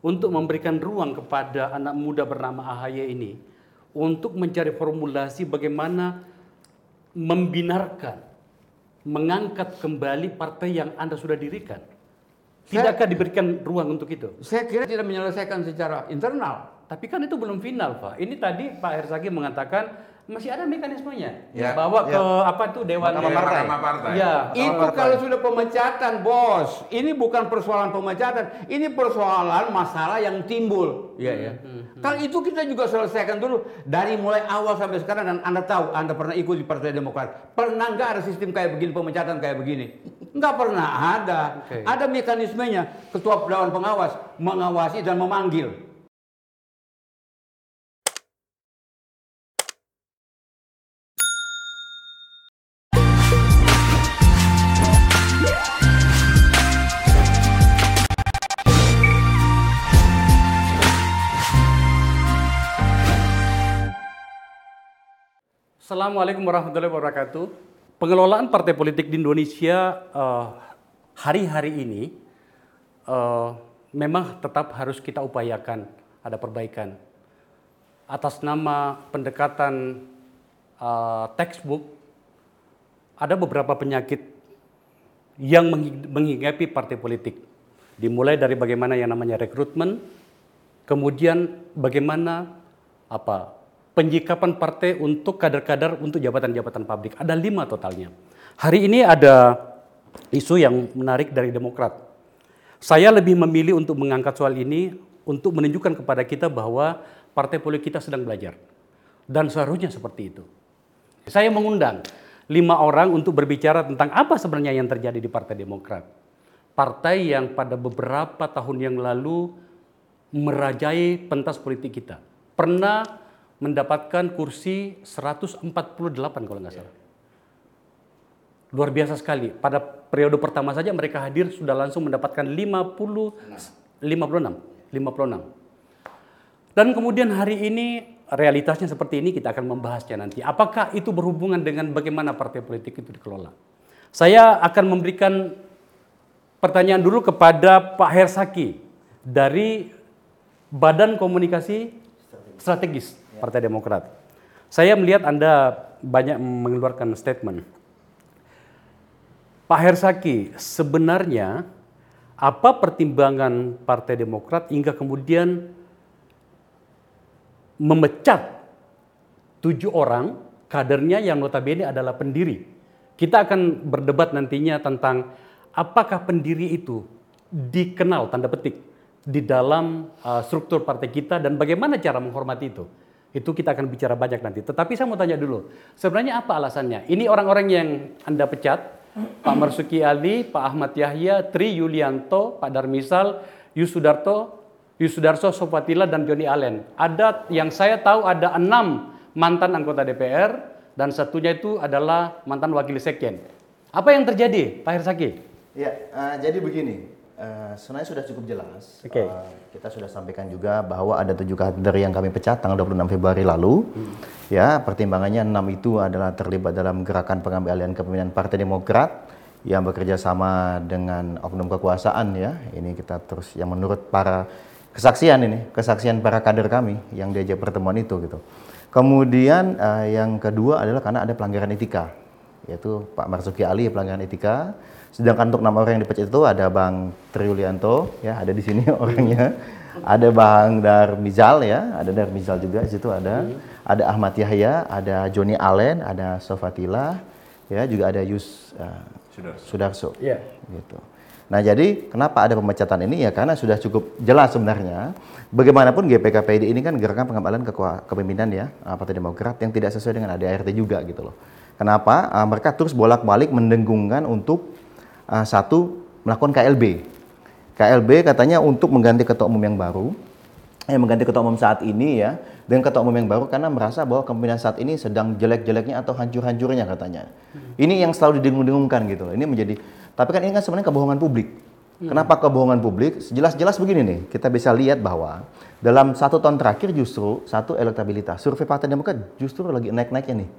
untuk memberikan ruang kepada anak muda bernama AHY ini untuk mencari formulasi bagaimana membinarkan, mengangkat kembali partai yang Anda sudah dirikan. Tidakkah diberikan ruang untuk itu? Saya kira tidak menyelesaikan secara internal. Tapi kan itu belum final, Pak. Ini tadi Pak Hersaki mengatakan masih ada mekanismenya. Ya, Bawa ya. ke apa itu Dewan Mahkamah Partai. Mahkamah Partai. Ya, Itu kalau sudah pemecatan, bos. Ini bukan persoalan pemecatan, ini persoalan masalah yang timbul. Iya ya. Kalau itu kita juga selesaikan dulu dari mulai awal sampai sekarang dan Anda tahu, Anda pernah ikut di Partai Demokrat. Pernah nggak ada sistem kayak begini pemecatan kayak begini? Nggak pernah ada. Oke. Ada mekanismenya. Ketua Dewan Pengawas mengawasi dan memanggil. Assalamualaikum warahmatullahi wabarakatuh. Pengelolaan partai politik di Indonesia eh, hari-hari ini eh, memang tetap harus kita upayakan ada perbaikan. Atas nama pendekatan eh, textbook, ada beberapa penyakit yang menghi- menghinggapi partai politik. Dimulai dari bagaimana yang namanya rekrutmen, kemudian bagaimana apa penjikapan partai untuk kader-kader untuk jabatan-jabatan publik. Ada lima totalnya. Hari ini ada isu yang menarik dari Demokrat. Saya lebih memilih untuk mengangkat soal ini untuk menunjukkan kepada kita bahwa partai politik kita sedang belajar. Dan seharusnya seperti itu. Saya mengundang lima orang untuk berbicara tentang apa sebenarnya yang terjadi di Partai Demokrat. Partai yang pada beberapa tahun yang lalu merajai pentas politik kita. Pernah mendapatkan kursi 148 kalau nggak salah. Luar biasa sekali. Pada periode pertama saja mereka hadir sudah langsung mendapatkan 50 56 56. Dan kemudian hari ini realitasnya seperti ini kita akan membahasnya nanti. Apakah itu berhubungan dengan bagaimana partai politik itu dikelola? Saya akan memberikan pertanyaan dulu kepada Pak Hersaki dari Badan Komunikasi Strategis Partai Demokrat. Saya melihat Anda banyak mengeluarkan statement. Pak Hersaki, sebenarnya apa pertimbangan Partai Demokrat hingga kemudian memecat tujuh orang kadernya yang notabene adalah pendiri. Kita akan berdebat nantinya tentang apakah pendiri itu dikenal tanda petik di dalam uh, struktur partai kita dan bagaimana cara menghormati itu. Itu kita akan bicara banyak nanti. Tetapi saya mau tanya dulu, sebenarnya apa alasannya? Ini orang-orang yang Anda pecat, Pak Marsuki Ali, Pak Ahmad Yahya, Tri Yulianto, Pak Darmisal, Yusudarto, Yusudarso Sopatila, dan Joni Allen. Ada yang saya tahu ada enam mantan anggota DPR dan satunya itu adalah mantan wakil sekjen. Apa yang terjadi, Pak Hersaki? Ya, eh, jadi begini. Eh, sebenarnya sudah cukup jelas. Oke. Eh, kita sudah sampaikan juga bahwa ada tujuh kader yang kami pecat tanggal 26 Februari lalu. Ya, pertimbangannya enam itu adalah terlibat dalam gerakan pengambil alihan kepemimpinan Partai Demokrat yang bekerja sama dengan oknum kekuasaan ya. Ini kita terus yang menurut para kesaksian ini, kesaksian para kader kami yang diajak pertemuan itu gitu. Kemudian eh, yang kedua adalah karena ada pelanggaran etika, yaitu Pak Marzuki Ali pelanggaran etika. Sedangkan untuk nama orang yang dipecat itu ada Bang Triulianto, ya ada di sini orangnya. Ada Bang Darmizal ya, ada Darmizal juga di situ ada. Ada Ahmad Yahya, ada Joni Allen, ada Sofatila, ya juga ada Yus eh, Sudarso. Iya. Gitu. Nah jadi kenapa ada pemecatan ini ya karena sudah cukup jelas sebenarnya bagaimanapun GPKPD ini kan gerakan pengambilan kepemimpinan ya uh, Partai Demokrat yang tidak sesuai dengan ADART juga gitu loh. Kenapa? Uh, mereka terus bolak-balik mendenggungkan untuk uh, satu melakukan KLB. KLB katanya untuk mengganti ketua umum yang baru, eh mengganti ketua umum saat ini ya dengan ketua umum yang baru karena merasa bahwa kepemimpinan saat ini sedang jelek-jeleknya atau hancur-hancurnya katanya. Ini yang selalu didengung-dengungkan gitu loh. Ini menjadi tapi kan ini kan sebenarnya kebohongan publik. Kenapa kebohongan publik? Jelas-jelas begini nih, kita bisa lihat bahwa dalam satu tahun terakhir justru satu elektabilitas survei Partai Demokrat justru lagi naik-naiknya nih.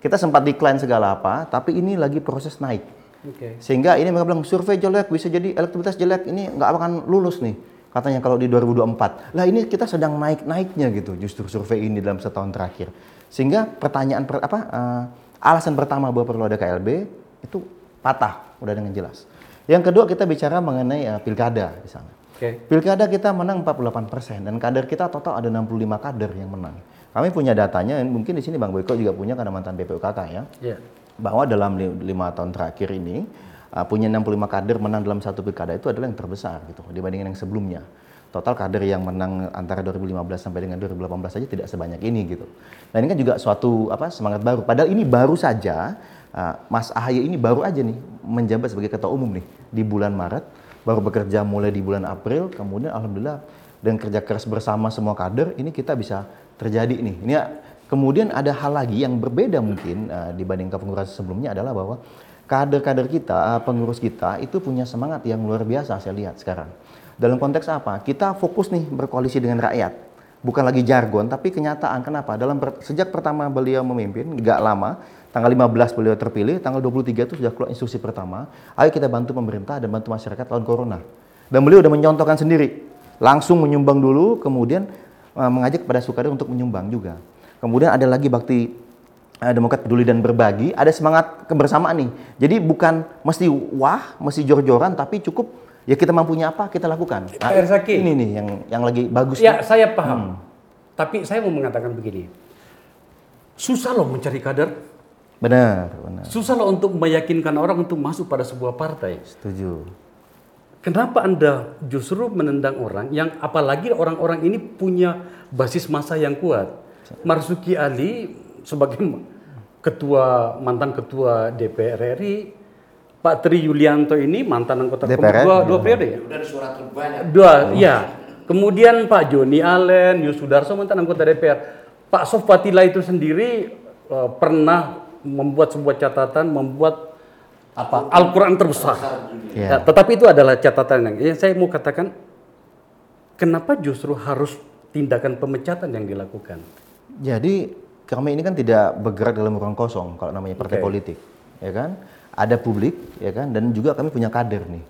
Kita sempat decline segala apa, tapi ini lagi proses naik. Oke. Sehingga ini mereka bilang survei jelek bisa jadi elektabilitas jelek ini nggak akan lulus nih. katanya kalau di 2024. Lah ini kita sedang naik-naiknya gitu justru survei ini dalam setahun terakhir. Sehingga pertanyaan per, apa uh, alasan pertama bahwa perlu ada KLB itu patah udah dengan jelas. Yang kedua kita bicara mengenai uh, pilkada di sana. Okay. Pilkada kita menang 48 persen dan kader kita total ada 65 kader yang menang. Kami punya datanya, mungkin di sini Bang Boyko juga punya karena mantan BPUKK ya. Yeah. Bahwa dalam lima tahun terakhir ini uh, punya 65 kader menang dalam satu pilkada itu adalah yang terbesar gitu dibandingkan yang sebelumnya. Total kader yang menang antara 2015 sampai dengan 2018 saja tidak sebanyak ini gitu. Nah ini kan juga suatu apa semangat baru. Padahal ini baru saja uh, Mas Ahaye ini baru aja nih menjabat sebagai ketua umum nih di bulan Maret baru bekerja mulai di bulan April, kemudian alhamdulillah dan kerja keras bersama semua kader ini kita bisa terjadi nih. Ini kemudian ada hal lagi yang berbeda mungkin uh, dibanding pengurus sebelumnya adalah bahwa kader-kader kita, uh, pengurus kita itu punya semangat yang luar biasa saya lihat sekarang. Dalam konteks apa? Kita fokus nih berkoalisi dengan rakyat. Bukan lagi jargon, tapi kenyataan. Kenapa? Dalam sejak pertama beliau memimpin, nggak lama, Tanggal 15 beliau terpilih, tanggal 23 itu sudah keluar instruksi pertama, ayo kita bantu pemerintah dan bantu masyarakat lawan corona. Dan beliau sudah mencontohkan sendiri, langsung menyumbang dulu, kemudian uh, mengajak kepada Sukarno untuk menyumbang juga. Kemudian ada lagi bakti uh, Demokrat peduli dan berbagi, ada semangat kebersamaan nih. Jadi bukan mesti wah, mesti jor-joran, tapi cukup ya kita mampunya apa kita lakukan. Nah, Pak ini nih yang yang lagi bagus. Ya, nih. saya paham. Hmm. Tapi saya mau mengatakan begini. Susah loh mencari kader Benar, benar. Susah loh untuk meyakinkan orang untuk masuk pada sebuah partai. Setuju. Kenapa Anda justru menendang orang yang apalagi orang-orang ini punya basis masa yang kuat? Marsuki Ali sebagai ketua mantan ketua DPR RI, Pak Tri Yulianto ini mantan anggota DPR, dua, dua periode ya? Dan surat terbanyak. Dua, ya. Kemudian Pak Joni Allen, Yusudarso mantan anggota DPR. Pak Sofatila itu sendiri uh, pernah membuat sebuah catatan, membuat apa Al-Quran terbesar. Ya. Ya, tetapi itu adalah catatan yang, yang saya mau katakan, kenapa justru harus tindakan pemecatan yang dilakukan? Jadi kami ini kan tidak bergerak dalam ruang kosong kalau namanya partai okay. politik, ya kan? Ada publik, ya kan? Dan juga kami punya kader nih.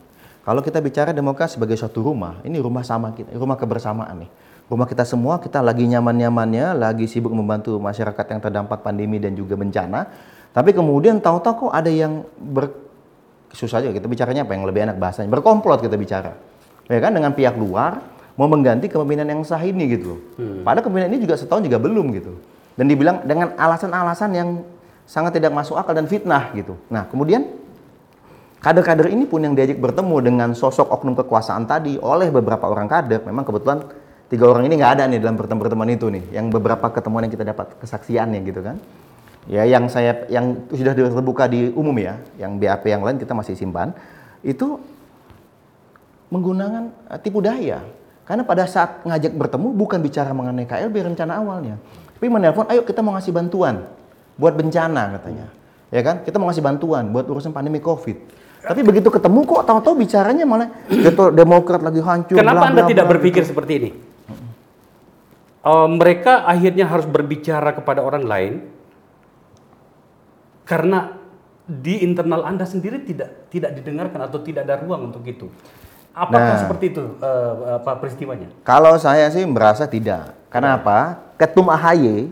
Kalau kita bicara demokrasi sebagai suatu rumah, ini rumah sama kita, rumah kebersamaan nih rumah kita semua kita lagi nyaman-nyamannya, lagi sibuk membantu masyarakat yang terdampak pandemi dan juga bencana. Tapi kemudian tahu-tahu kok ada yang ber susah aja kita bicaranya apa yang lebih enak bahasanya berkomplot kita bicara ya kan dengan pihak luar mau mengganti kepemimpinan yang sah ini gitu hmm. padahal kepemimpinan ini juga setahun juga belum gitu. Dan dibilang dengan alasan-alasan yang sangat tidak masuk akal dan fitnah gitu. Nah kemudian kader-kader ini pun yang diajak bertemu dengan sosok oknum kekuasaan tadi oleh beberapa orang kader. Memang kebetulan tiga orang ini nggak ada nih dalam pertemuan-pertemuan itu nih. Yang beberapa ketemuan yang kita dapat kesaksiannya gitu kan. Ya yang saya yang sudah terbuka di umum ya. Yang BAP yang lain kita masih simpan. Itu menggunakan uh, tipu daya karena pada saat ngajak bertemu bukan bicara mengenai KLB rencana awalnya tapi menelpon ayo kita mau ngasih bantuan buat bencana katanya ya kan kita mau ngasih bantuan buat urusan pandemi covid tapi begitu ketemu kok tahu-tahu bicaranya malah Demokrat lagi hancur. Kenapa bla, bla, Anda tidak bla, berpikir gitu. seperti ini? uh, mereka akhirnya harus berbicara kepada orang lain karena di internal Anda sendiri tidak tidak didengarkan atau tidak ada ruang untuk itu. Apakah nah, seperti itu uh, Pak peristiwanya? Kalau saya sih merasa tidak. Kenapa? Ketum AHY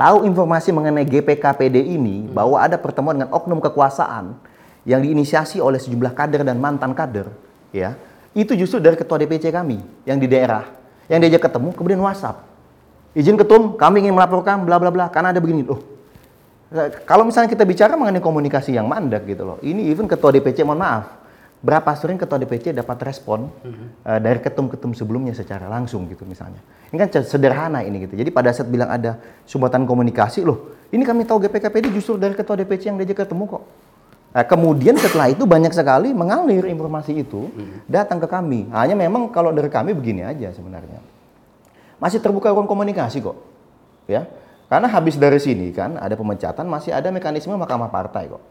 tahu informasi mengenai GPKPD ini hmm. bahwa ada pertemuan dengan oknum kekuasaan yang diinisiasi oleh sejumlah kader dan mantan kader, ya. Itu justru dari ketua DPC kami yang di daerah yang diajak ketemu kemudian WhatsApp izin ketum, kami ingin melaporkan bla bla bla karena ada begini. Loh, kalau misalnya kita bicara mengenai komunikasi yang mandek gitu loh, ini even ketua DPC mohon maaf, berapa sering ketua DPC dapat respon mm-hmm. uh, dari ketum-ketum sebelumnya secara langsung gitu misalnya. Ini kan sederhana ini gitu. Jadi pada saat bilang ada sumbatan komunikasi loh, ini kami tahu GPKPD justru dari ketua DPC yang diajak ketemu kok. Nah, kemudian setelah itu banyak sekali mengalir informasi itu mm-hmm. datang ke kami. Hanya memang kalau dari kami begini aja sebenarnya masih terbuka ruang komunikasi kok. Ya. Karena habis dari sini kan ada pemecatan masih ada mekanisme Mahkamah Partai kok.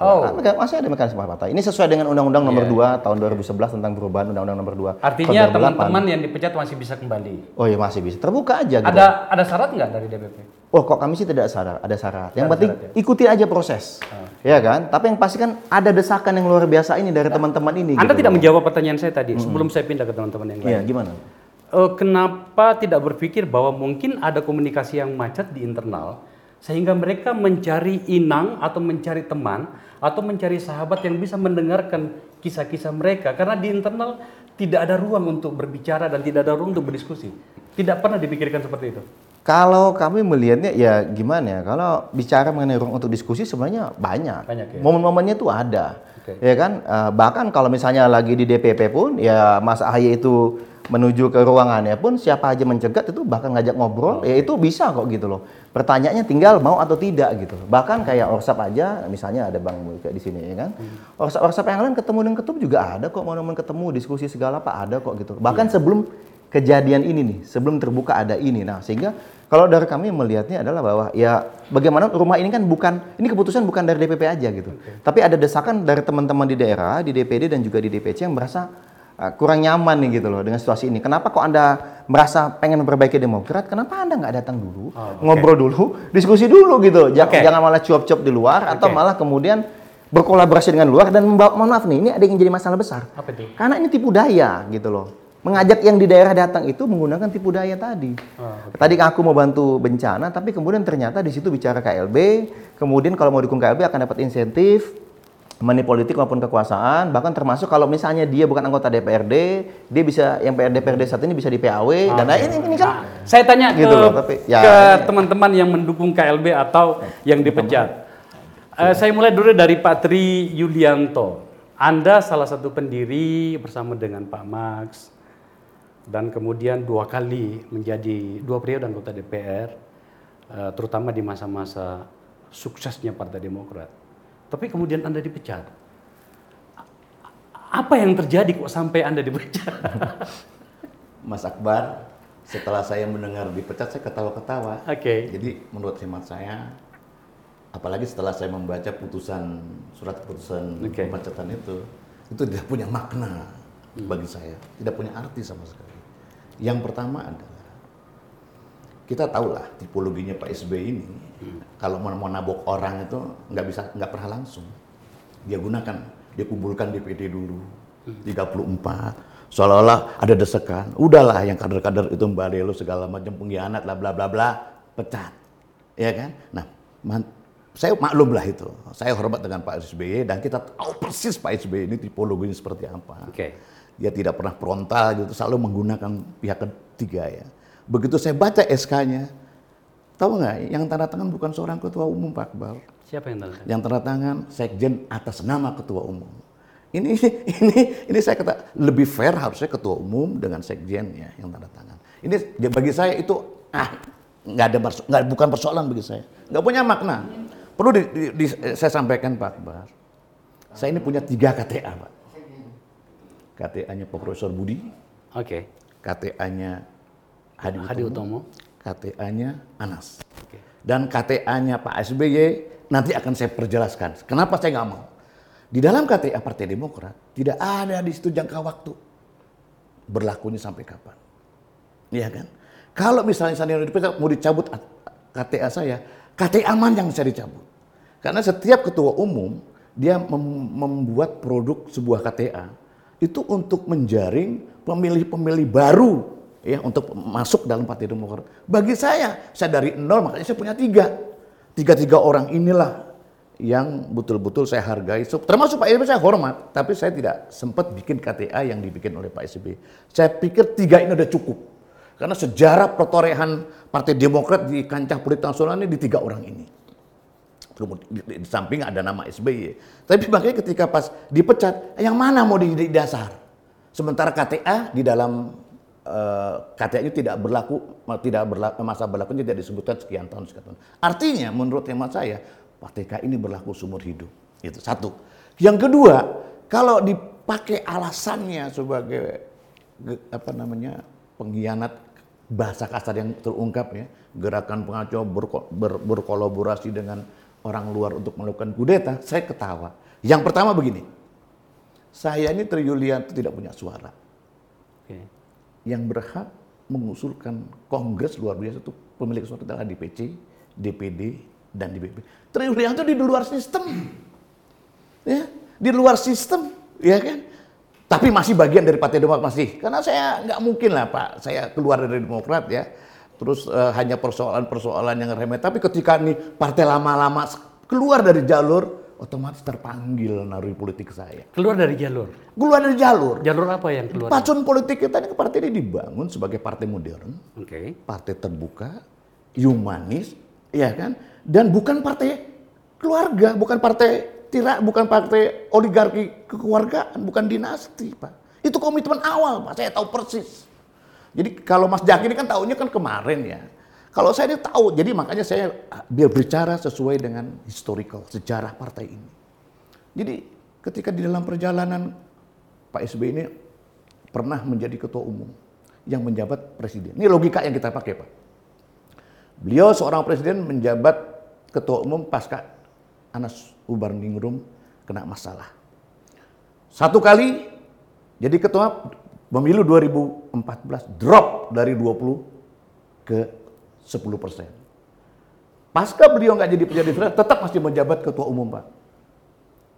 Oh. Ah, meka- Masih ada mekanisme partai. Ini sesuai dengan Undang-Undang Nomor 2 tahun 2011 tentang perubahan Undang-Undang Nomor 2. Artinya tahun 2008. teman-teman yang dipecat masih bisa kembali. Oh iya masih bisa. Terbuka aja gitu. Ada ada syarat nggak dari DPP? Oh kok kami sih tidak syarat, ada syarat. Yang Ada penting syarat ikuti aja proses. Ya kan? Tapi yang pasti kan ada desakan yang luar biasa ini dari teman-teman ini. Anda gitu tidak loh. menjawab pertanyaan saya tadi sebelum saya pindah ke teman-teman yang lain. Iya, gimana? Eh, kenapa tidak berpikir bahwa mungkin ada komunikasi yang macet di internal sehingga mereka mencari inang atau mencari teman atau mencari sahabat yang bisa mendengarkan kisah-kisah mereka karena di internal tidak ada ruang untuk berbicara dan tidak ada ruang untuk berdiskusi. Tidak pernah dipikirkan seperti itu. Kalau kami melihatnya ya gimana ya? Kalau bicara mengenai ruang untuk diskusi sebenarnya banyak. Banyak ya? Momen-momennya tuh ada. Oke. Ya kan? Eh, bahkan kalau misalnya lagi di DPP pun ya Mas AHY itu menuju ke ruangannya pun siapa aja mencegat itu bahkan ngajak ngobrol ya itu bisa kok gitu loh. Pertanyaannya tinggal mau atau tidak gitu. Bahkan kayak Orsap aja misalnya ada Bang kayak di sini ya kan. Orsap Orsap yang lain ketemu dengan ketum juga ada kok momen ketemu diskusi segala Pak ada kok gitu. Bahkan sebelum kejadian ini nih, sebelum terbuka ada ini. Nah, sehingga kalau dari kami melihatnya adalah bahwa ya bagaimana rumah ini kan bukan ini keputusan bukan dari DPP aja gitu. Tapi ada desakan dari teman-teman di daerah, di DPD dan juga di DPC yang merasa uh, kurang nyaman nih gitu loh dengan situasi ini. Kenapa kok Anda merasa pengen memperbaiki Demokrat? Kenapa Anda nggak datang dulu, Oh, oke. ngobrol dulu, diskusi dulu gitu. Jangan, Oke. jangan malah cuap-cuap di luar atau Oke. malah kemudian berkolaborasi dengan luar dan membawa mohon maaf nih, ini ada yang jadi masalah besar. Apa itu? Karena ini tipu daya gitu loh. Mengajak yang di daerah datang itu menggunakan tipu daya tadi. Oh, Tadi aku mau bantu bencana, tapi kemudian ternyata di situ bicara KLB, kemudian kalau mau dukung KLB akan dapat insentif, money politik maupun kekuasaan, bahkan termasuk kalau misalnya dia bukan anggota DPRD, dia bisa yang PRD DPRD saat ini bisa di PAW dan nah, ini, ini kan Saya tanya Gitu ke, loh, tapi ya, ke teman-teman yang mendukung KLB atau yang dipecat. Eh, saya mulai dulu dari Pak Tri Yulianto. Anda salah satu pendiri bersama dengan Pak Max dan kemudian dua kali menjadi dua periode anggota DPR, eh, terutama di masa-masa suksesnya Partai Demokrat. Tapi kemudian Anda dipecat. Apa yang terjadi kok sampai Anda dipecat? Mas Akbar, setelah saya mendengar dipecat, saya ketawa-ketawa. Oke. Jadi menurut hemat saya, apalagi setelah saya membaca putusan surat keputusan Oke. pemecatan itu, itu tidak punya makna bagi saya, tidak punya arti sama sekali. Yang pertama adalah kita tahulah tipologinya Pak SBY ini, kalau mau mau nabok orang itu nggak bisa nggak pernah langsung. Dia gunakan, dia kumpulkan DPD dulu, 34, seolah-olah ada desakan. Udahlah yang kader-kader itu Mbak segala macam pengkhianat lah bla bla bla, pecat. Ya kan? Nah, man- saya maklum lah itu. Saya hormat dengan Pak SBY dan kita tahu persis Pak SBY ini tipologinya seperti apa. Oke. Dia tidak pernah frontal gitu, selalu menggunakan pihak ketiga ya. Begitu saya baca SK-nya, tahu nggak? Yang tanda tangan bukan seorang ketua umum Pak Akbar. Siapa yang tanda? Yang tanda tangan sekjen atas nama ketua umum. Ini ini ini saya kata lebih fair harusnya ketua umum dengan sekjen ya yang tanda tangan. Ini bagi saya itu ah nggak ada perso- nggak bukan persoalan bagi saya, nggak punya makna. Perlu di, di- di- saya sampaikan Pak Akbar. Saya ini punya tiga KTA Pak. KTA-nya Profesor Budi, Oke. KTA-nya Hadi Utomo, Hadi Utomo. KTA-nya Anas. Oke. Dan KTA-nya Pak SBY nanti akan saya perjelaskan. Kenapa saya nggak mau? Di dalam KTA Partai Demokrat tidak ada di situ jangka waktu berlakunya sampai kapan. Iya kan? Kalau misalnya saya dipecat mau dicabut KTA saya, KTA yang saya dicabut? Karena setiap ketua umum dia mem- membuat produk sebuah KTA itu untuk menjaring pemilih-pemilih baru ya untuk masuk dalam Partai Demokrat. Bagi saya, saya dari nol makanya saya punya tiga. Tiga-tiga orang inilah yang betul-betul saya hargai. Termasuk Pak SBY saya hormat, tapi saya tidak sempat bikin KTA yang dibikin oleh Pak SBY. Saya pikir tiga ini udah cukup. Karena sejarah pertorehan Partai Demokrat di kancah politik nasional ini di tiga orang ini. Kemudian di, di samping ada nama SBY. Tapi makanya ketika pas dipecat, yang mana mau di, di dasar? Sementara KTA di dalam eh, itu tidak berlaku, tidak berlaku, masa berlakunya tidak disebutkan sekian tahun sekian tahun. Artinya menurut hemat saya, PTK ini berlaku seumur hidup. Itu satu. Yang kedua, kalau dipakai alasannya sebagai apa namanya pengkhianat bahasa kasar yang terungkap ya gerakan pengacau berko- ber- berkolaborasi dengan orang luar untuk melakukan kudeta, saya ketawa. Yang pertama begini, saya ini Triyulian itu tidak punya suara. Yang berhak mengusulkan kongres luar biasa itu pemilik suara adalah DPC, DPD, dan DPP. Triyulian itu di luar sistem. Ya, di luar sistem, ya kan? Tapi masih bagian dari Partai Demokrat masih. Karena saya nggak mungkin lah Pak, saya keluar dari Demokrat ya. Terus eh, hanya persoalan-persoalan yang remeh. Tapi ketika nih partai lama-lama keluar dari jalur, otomatis terpanggil narui politik saya. Keluar dari jalur. Keluar dari jalur. Jalur apa yang keluar? Patsun politik kita ini partai ini dibangun sebagai partai modern, Oke. partai terbuka, humanis, ya kan? Dan bukan partai keluarga, bukan partai tira, bukan partai oligarki kekeluargaan, bukan dinasti, Pak. Itu komitmen awal, Pak. Saya tahu persis. Jadi kalau Mas Jaki ini kan tahunya kan kemarin ya. Kalau saya ini tahu, jadi makanya saya biar bicara sesuai dengan historical sejarah partai ini. Jadi ketika di dalam perjalanan Pak SBY ini pernah menjadi ketua umum yang menjabat presiden. Ini logika yang kita pakai, Pak. Beliau seorang presiden menjabat ketua umum pasca Anas Ubarningrum kena masalah. Satu kali jadi ketua pemilu 2014 drop dari 20 ke 10 persen. Pasca beliau nggak jadi pejabat federal, tetap masih menjabat ketua umum, Pak.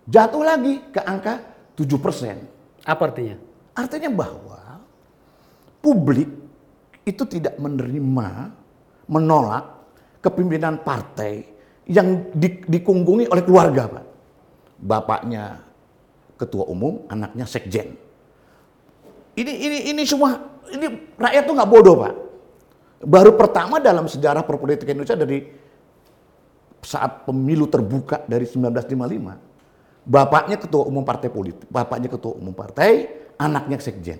Jatuh lagi ke angka 7 persen. Apa artinya? Artinya bahwa publik itu tidak menerima, menolak kepemimpinan partai yang di- dikungkungi oleh keluarga, Pak. Bapaknya ketua umum, anaknya sekjen. Ini ini ini semua ini rakyat tuh nggak bodoh, Pak. Baru pertama dalam sejarah perpolitikan Indonesia dari saat pemilu terbuka dari 1955, bapaknya ketua umum partai politik, bapaknya ketua umum partai, anaknya sekjen.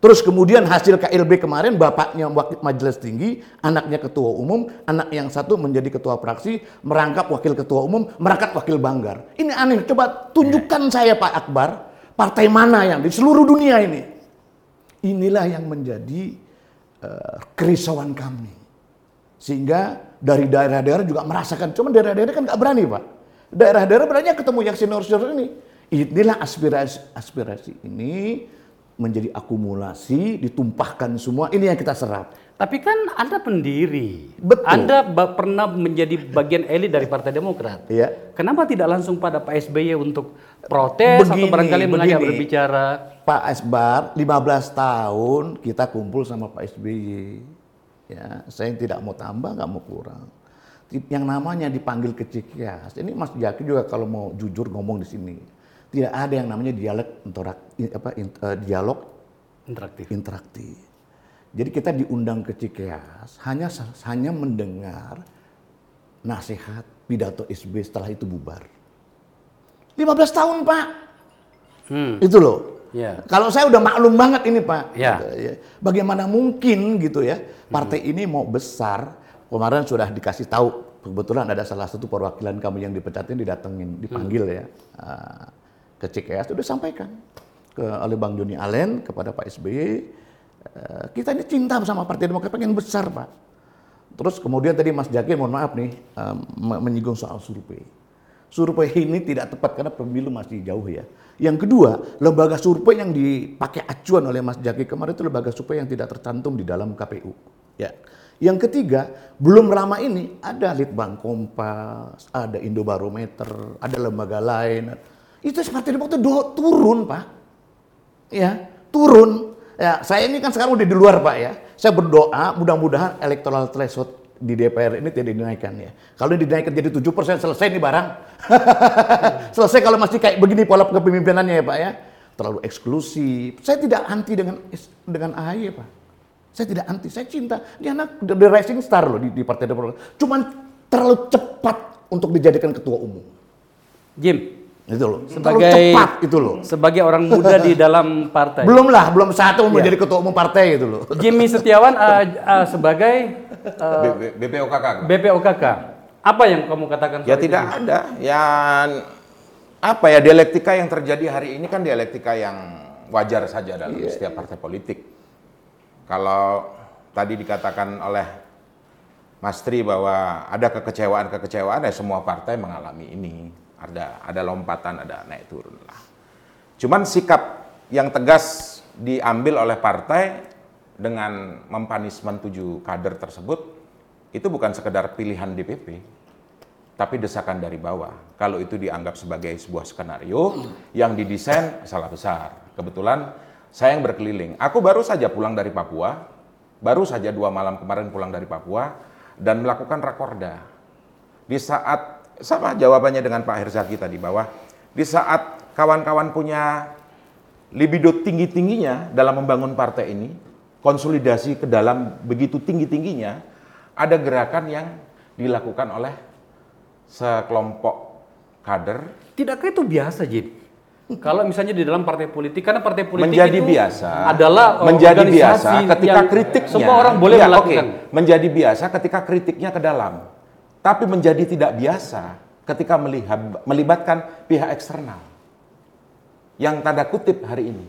Terus kemudian hasil KLB kemarin bapaknya wakil majelis tinggi, anaknya ketua umum, anak yang satu menjadi ketua fraksi, merangkap wakil ketua umum, merangkap wakil banggar. Ini aneh, coba tunjukkan saya Pak Akbar, partai mana yang di seluruh dunia ini. Inilah yang menjadi kerisauan kami. Sehingga dari daerah-daerah juga merasakan, cuma daerah-daerah kan nggak berani Pak. Daerah-daerah berani ketemu yang senior-senior ini. Inilah aspirasi aspirasi ini menjadi akumulasi, ditumpahkan semua. Ini yang kita serap. Tapi kan Anda pendiri. Betul. Anda pernah menjadi bagian elit dari Partai Demokrat. Iya. Kenapa tidak langsung pada Pak SBY untuk protes atau Begini, barangkali mengajak berbicara? Pak Esbar 15 tahun kita kumpul sama Pak SBY. Ya, saya tidak mau tambah, nggak mau kurang. Yang namanya dipanggil ke Cikias. Ini Mas Jaki juga kalau mau jujur ngomong di sini. Tidak ada yang namanya dialog interak, apa, in- eh, dialog Interaktif. interaktif. Jadi kita diundang ke Cikeas hanya hanya mendengar nasihat pidato SB setelah itu bubar. 15 tahun Pak. Hmm. Itu loh. Ya. Kalau saya udah maklum banget ini Pak. Ya. Gitu, ya. Bagaimana mungkin gitu ya partai ini mau besar. Kemarin sudah dikasih tahu kebetulan ada salah satu perwakilan kami yang dipecatin didatengin dipanggil ya ah, ke CKS sudah sampaikan ke oleh Bang Joni Allen kepada Pak SBY eh, kita ini cinta sama Partai Demokrat pengen besar Pak. Terus kemudian tadi Mas Jaki mohon maaf nih eh, me- menyinggung soal survei. Survei ini tidak tepat karena pemilu masih jauh ya. Yang kedua, lembaga survei yang dipakai acuan oleh Mas Jaki kemarin itu lembaga survei yang tidak tercantum di dalam KPU. Ya. Yang ketiga, belum lama ini ada Litbang Kompas, ada Indobarometer, ada lembaga lain. Itu seperti itu do- turun, Pak. Ya, turun. Ya, saya ini kan sekarang udah di luar, Pak ya. Saya berdoa mudah-mudahan electoral threshold di DPR ini tidak dinaikkan ya. Kalau ini dinaikkan jadi 7% selesai nih barang. selesai kalau masih kayak begini pola kepemimpinannya ya, Pak ya. Terlalu eksklusif. Saya tidak anti dengan dengan AHY, Pak. Saya tidak anti, saya cinta. Dia anak the rising star loh di, di Partai Demokrat. Cuman terlalu cepat untuk dijadikan ketua umum. Jim, Itu loh. terlalu sebagai cepat itu loh. sebagai orang muda di dalam partai. Belum lah, belum satu Iya. menjadi ketua umum partai gitu loh. Jimmy Setiawan uh, uh, sebagai uh, B- BPOKK. BPOKK. Apa yang kamu katakan? Ya tidak itu? ada. Yang apa ya dialektika yang terjadi hari ini kan dialektika yang wajar saja dalam setiap partai politik. Kalau tadi dikatakan oleh Mas Tri bahwa ada kekecewaan-kekecewaan ya semua partai mengalami ini. Ada ada lompatan, ada naik turun lah. Cuman sikap yang tegas diambil oleh partai dengan mempanismen tujuh kader tersebut itu bukan sekedar pilihan DPP, tapi desakan dari bawah. Kalau itu dianggap sebagai sebuah skenario yang didesain salah besar. Kebetulan saya yang berkeliling. Aku baru saja pulang dari Papua, baru saja dua malam kemarin pulang dari Papua, dan melakukan rakorda. Di saat sama jawabannya dengan Pak Herzaki tadi bahwa di saat kawan-kawan punya libido tinggi-tingginya dalam membangun partai ini, konsolidasi ke dalam begitu tinggi-tingginya, ada gerakan yang dilakukan oleh sekelompok kader Tidakkah itu biasa, Jid? Kalau misalnya di dalam partai politik, karena partai politik menjadi itu biasa adalah uh, menjadi biasa ketika kritiknya semua orang boleh Iya, melakukan. oke. menjadi biasa ketika kritiknya ke dalam tapi menjadi tidak biasa ketika melihat melibatkan pihak eksternal. Yang tanda kutip hari ini.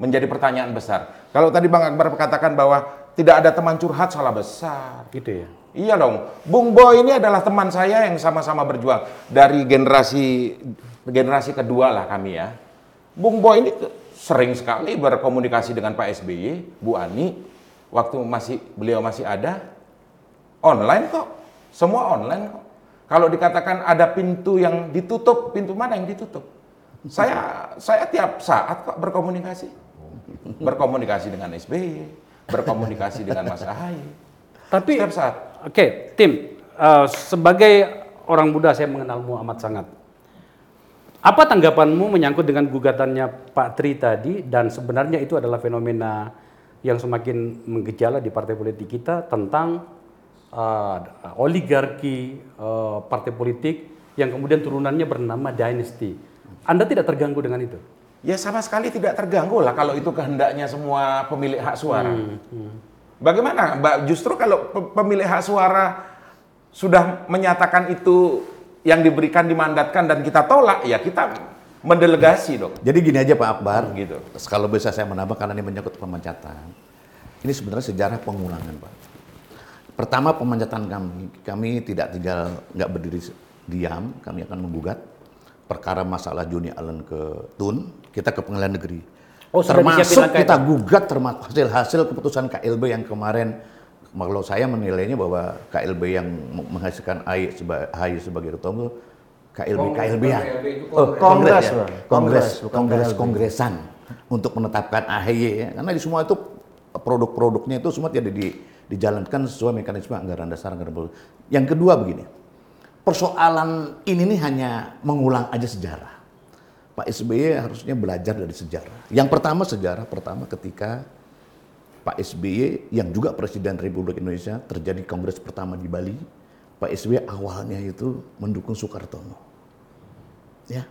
Menjadi pertanyaan besar. Kalau tadi Bang Akbar katakan bahwa tidak ada teman curhat salah besar. Gitu ya. Iya dong, Bung Boy ini adalah teman saya yang sama-sama berjuang. Dari generasi generasi kedua lah kami ya. Bung Boy ini sering sekali berkomunikasi dengan Pak SBY, Bu Ani, waktu masih beliau masih ada. Online kok, semua online kok. Kalau dikatakan ada pintu yang ditutup, pintu mana yang ditutup? Saya saya tiap saat kok berkomunikasi, berkomunikasi dengan SBY, berkomunikasi dengan Mas Ahaye. Tapi Setiap saat. Oke, tim. eh, sebagai orang muda saya mengenalmu amat sangat. Apa tanggapanmu menyangkut dengan gugatannya Pak Tri tadi dan sebenarnya itu adalah fenomena yang semakin menggejala di partai politik kita tentang eh, oligarki eh, partai politik yang kemudian turunannya bernama dynasty. Anda tidak terganggu dengan itu? Ya sama sekali tidak terganggu lah kalau itu kehendaknya semua pemilik hak suara. Bagaimana, Mbak? Justru kalau pe- pemilik hak suara sudah menyatakan itu yang diberikan dimandatkan dan kita tolak, ya kita mendelegasi dong. Jadi gini aja Pak Akbar, Gitu. Kalau bisa saya menambah karena ini menyangkut pemecatan. Ini sebenarnya sejarah pengulangan Pak. Pertama pemecatan kami, kami tidak tinggal nggak berdiri diam, kami akan menggugat perkara masalah Joni Allen ke Tun, kita ke pengadilan negeri. Oh, termasuk kita itu? gugat termasuk hasil hasil keputusan KLB yang kemarin kalau saya menilainya bahwa KLB yang menghasilkan AY sebagai, AY sebagai ketua umum KLB KLB ya. Oh, Kongres, ya. Kongres, Kongres, bukan kongres, kongresan untuk menetapkan AHY ya. Karena di semua itu produk-produknya itu semua tidak di, dijalankan sesuai mekanisme anggaran dasar anggaran produk. Yang kedua begini, persoalan ini nih hanya mengulang aja sejarah. Pak SBY harusnya belajar dari sejarah. Yang pertama sejarah pertama ketika Pak SBY yang juga Presiden Republik Indonesia terjadi kongres pertama di Bali. Pak SBY awalnya itu mendukung Soekartono ya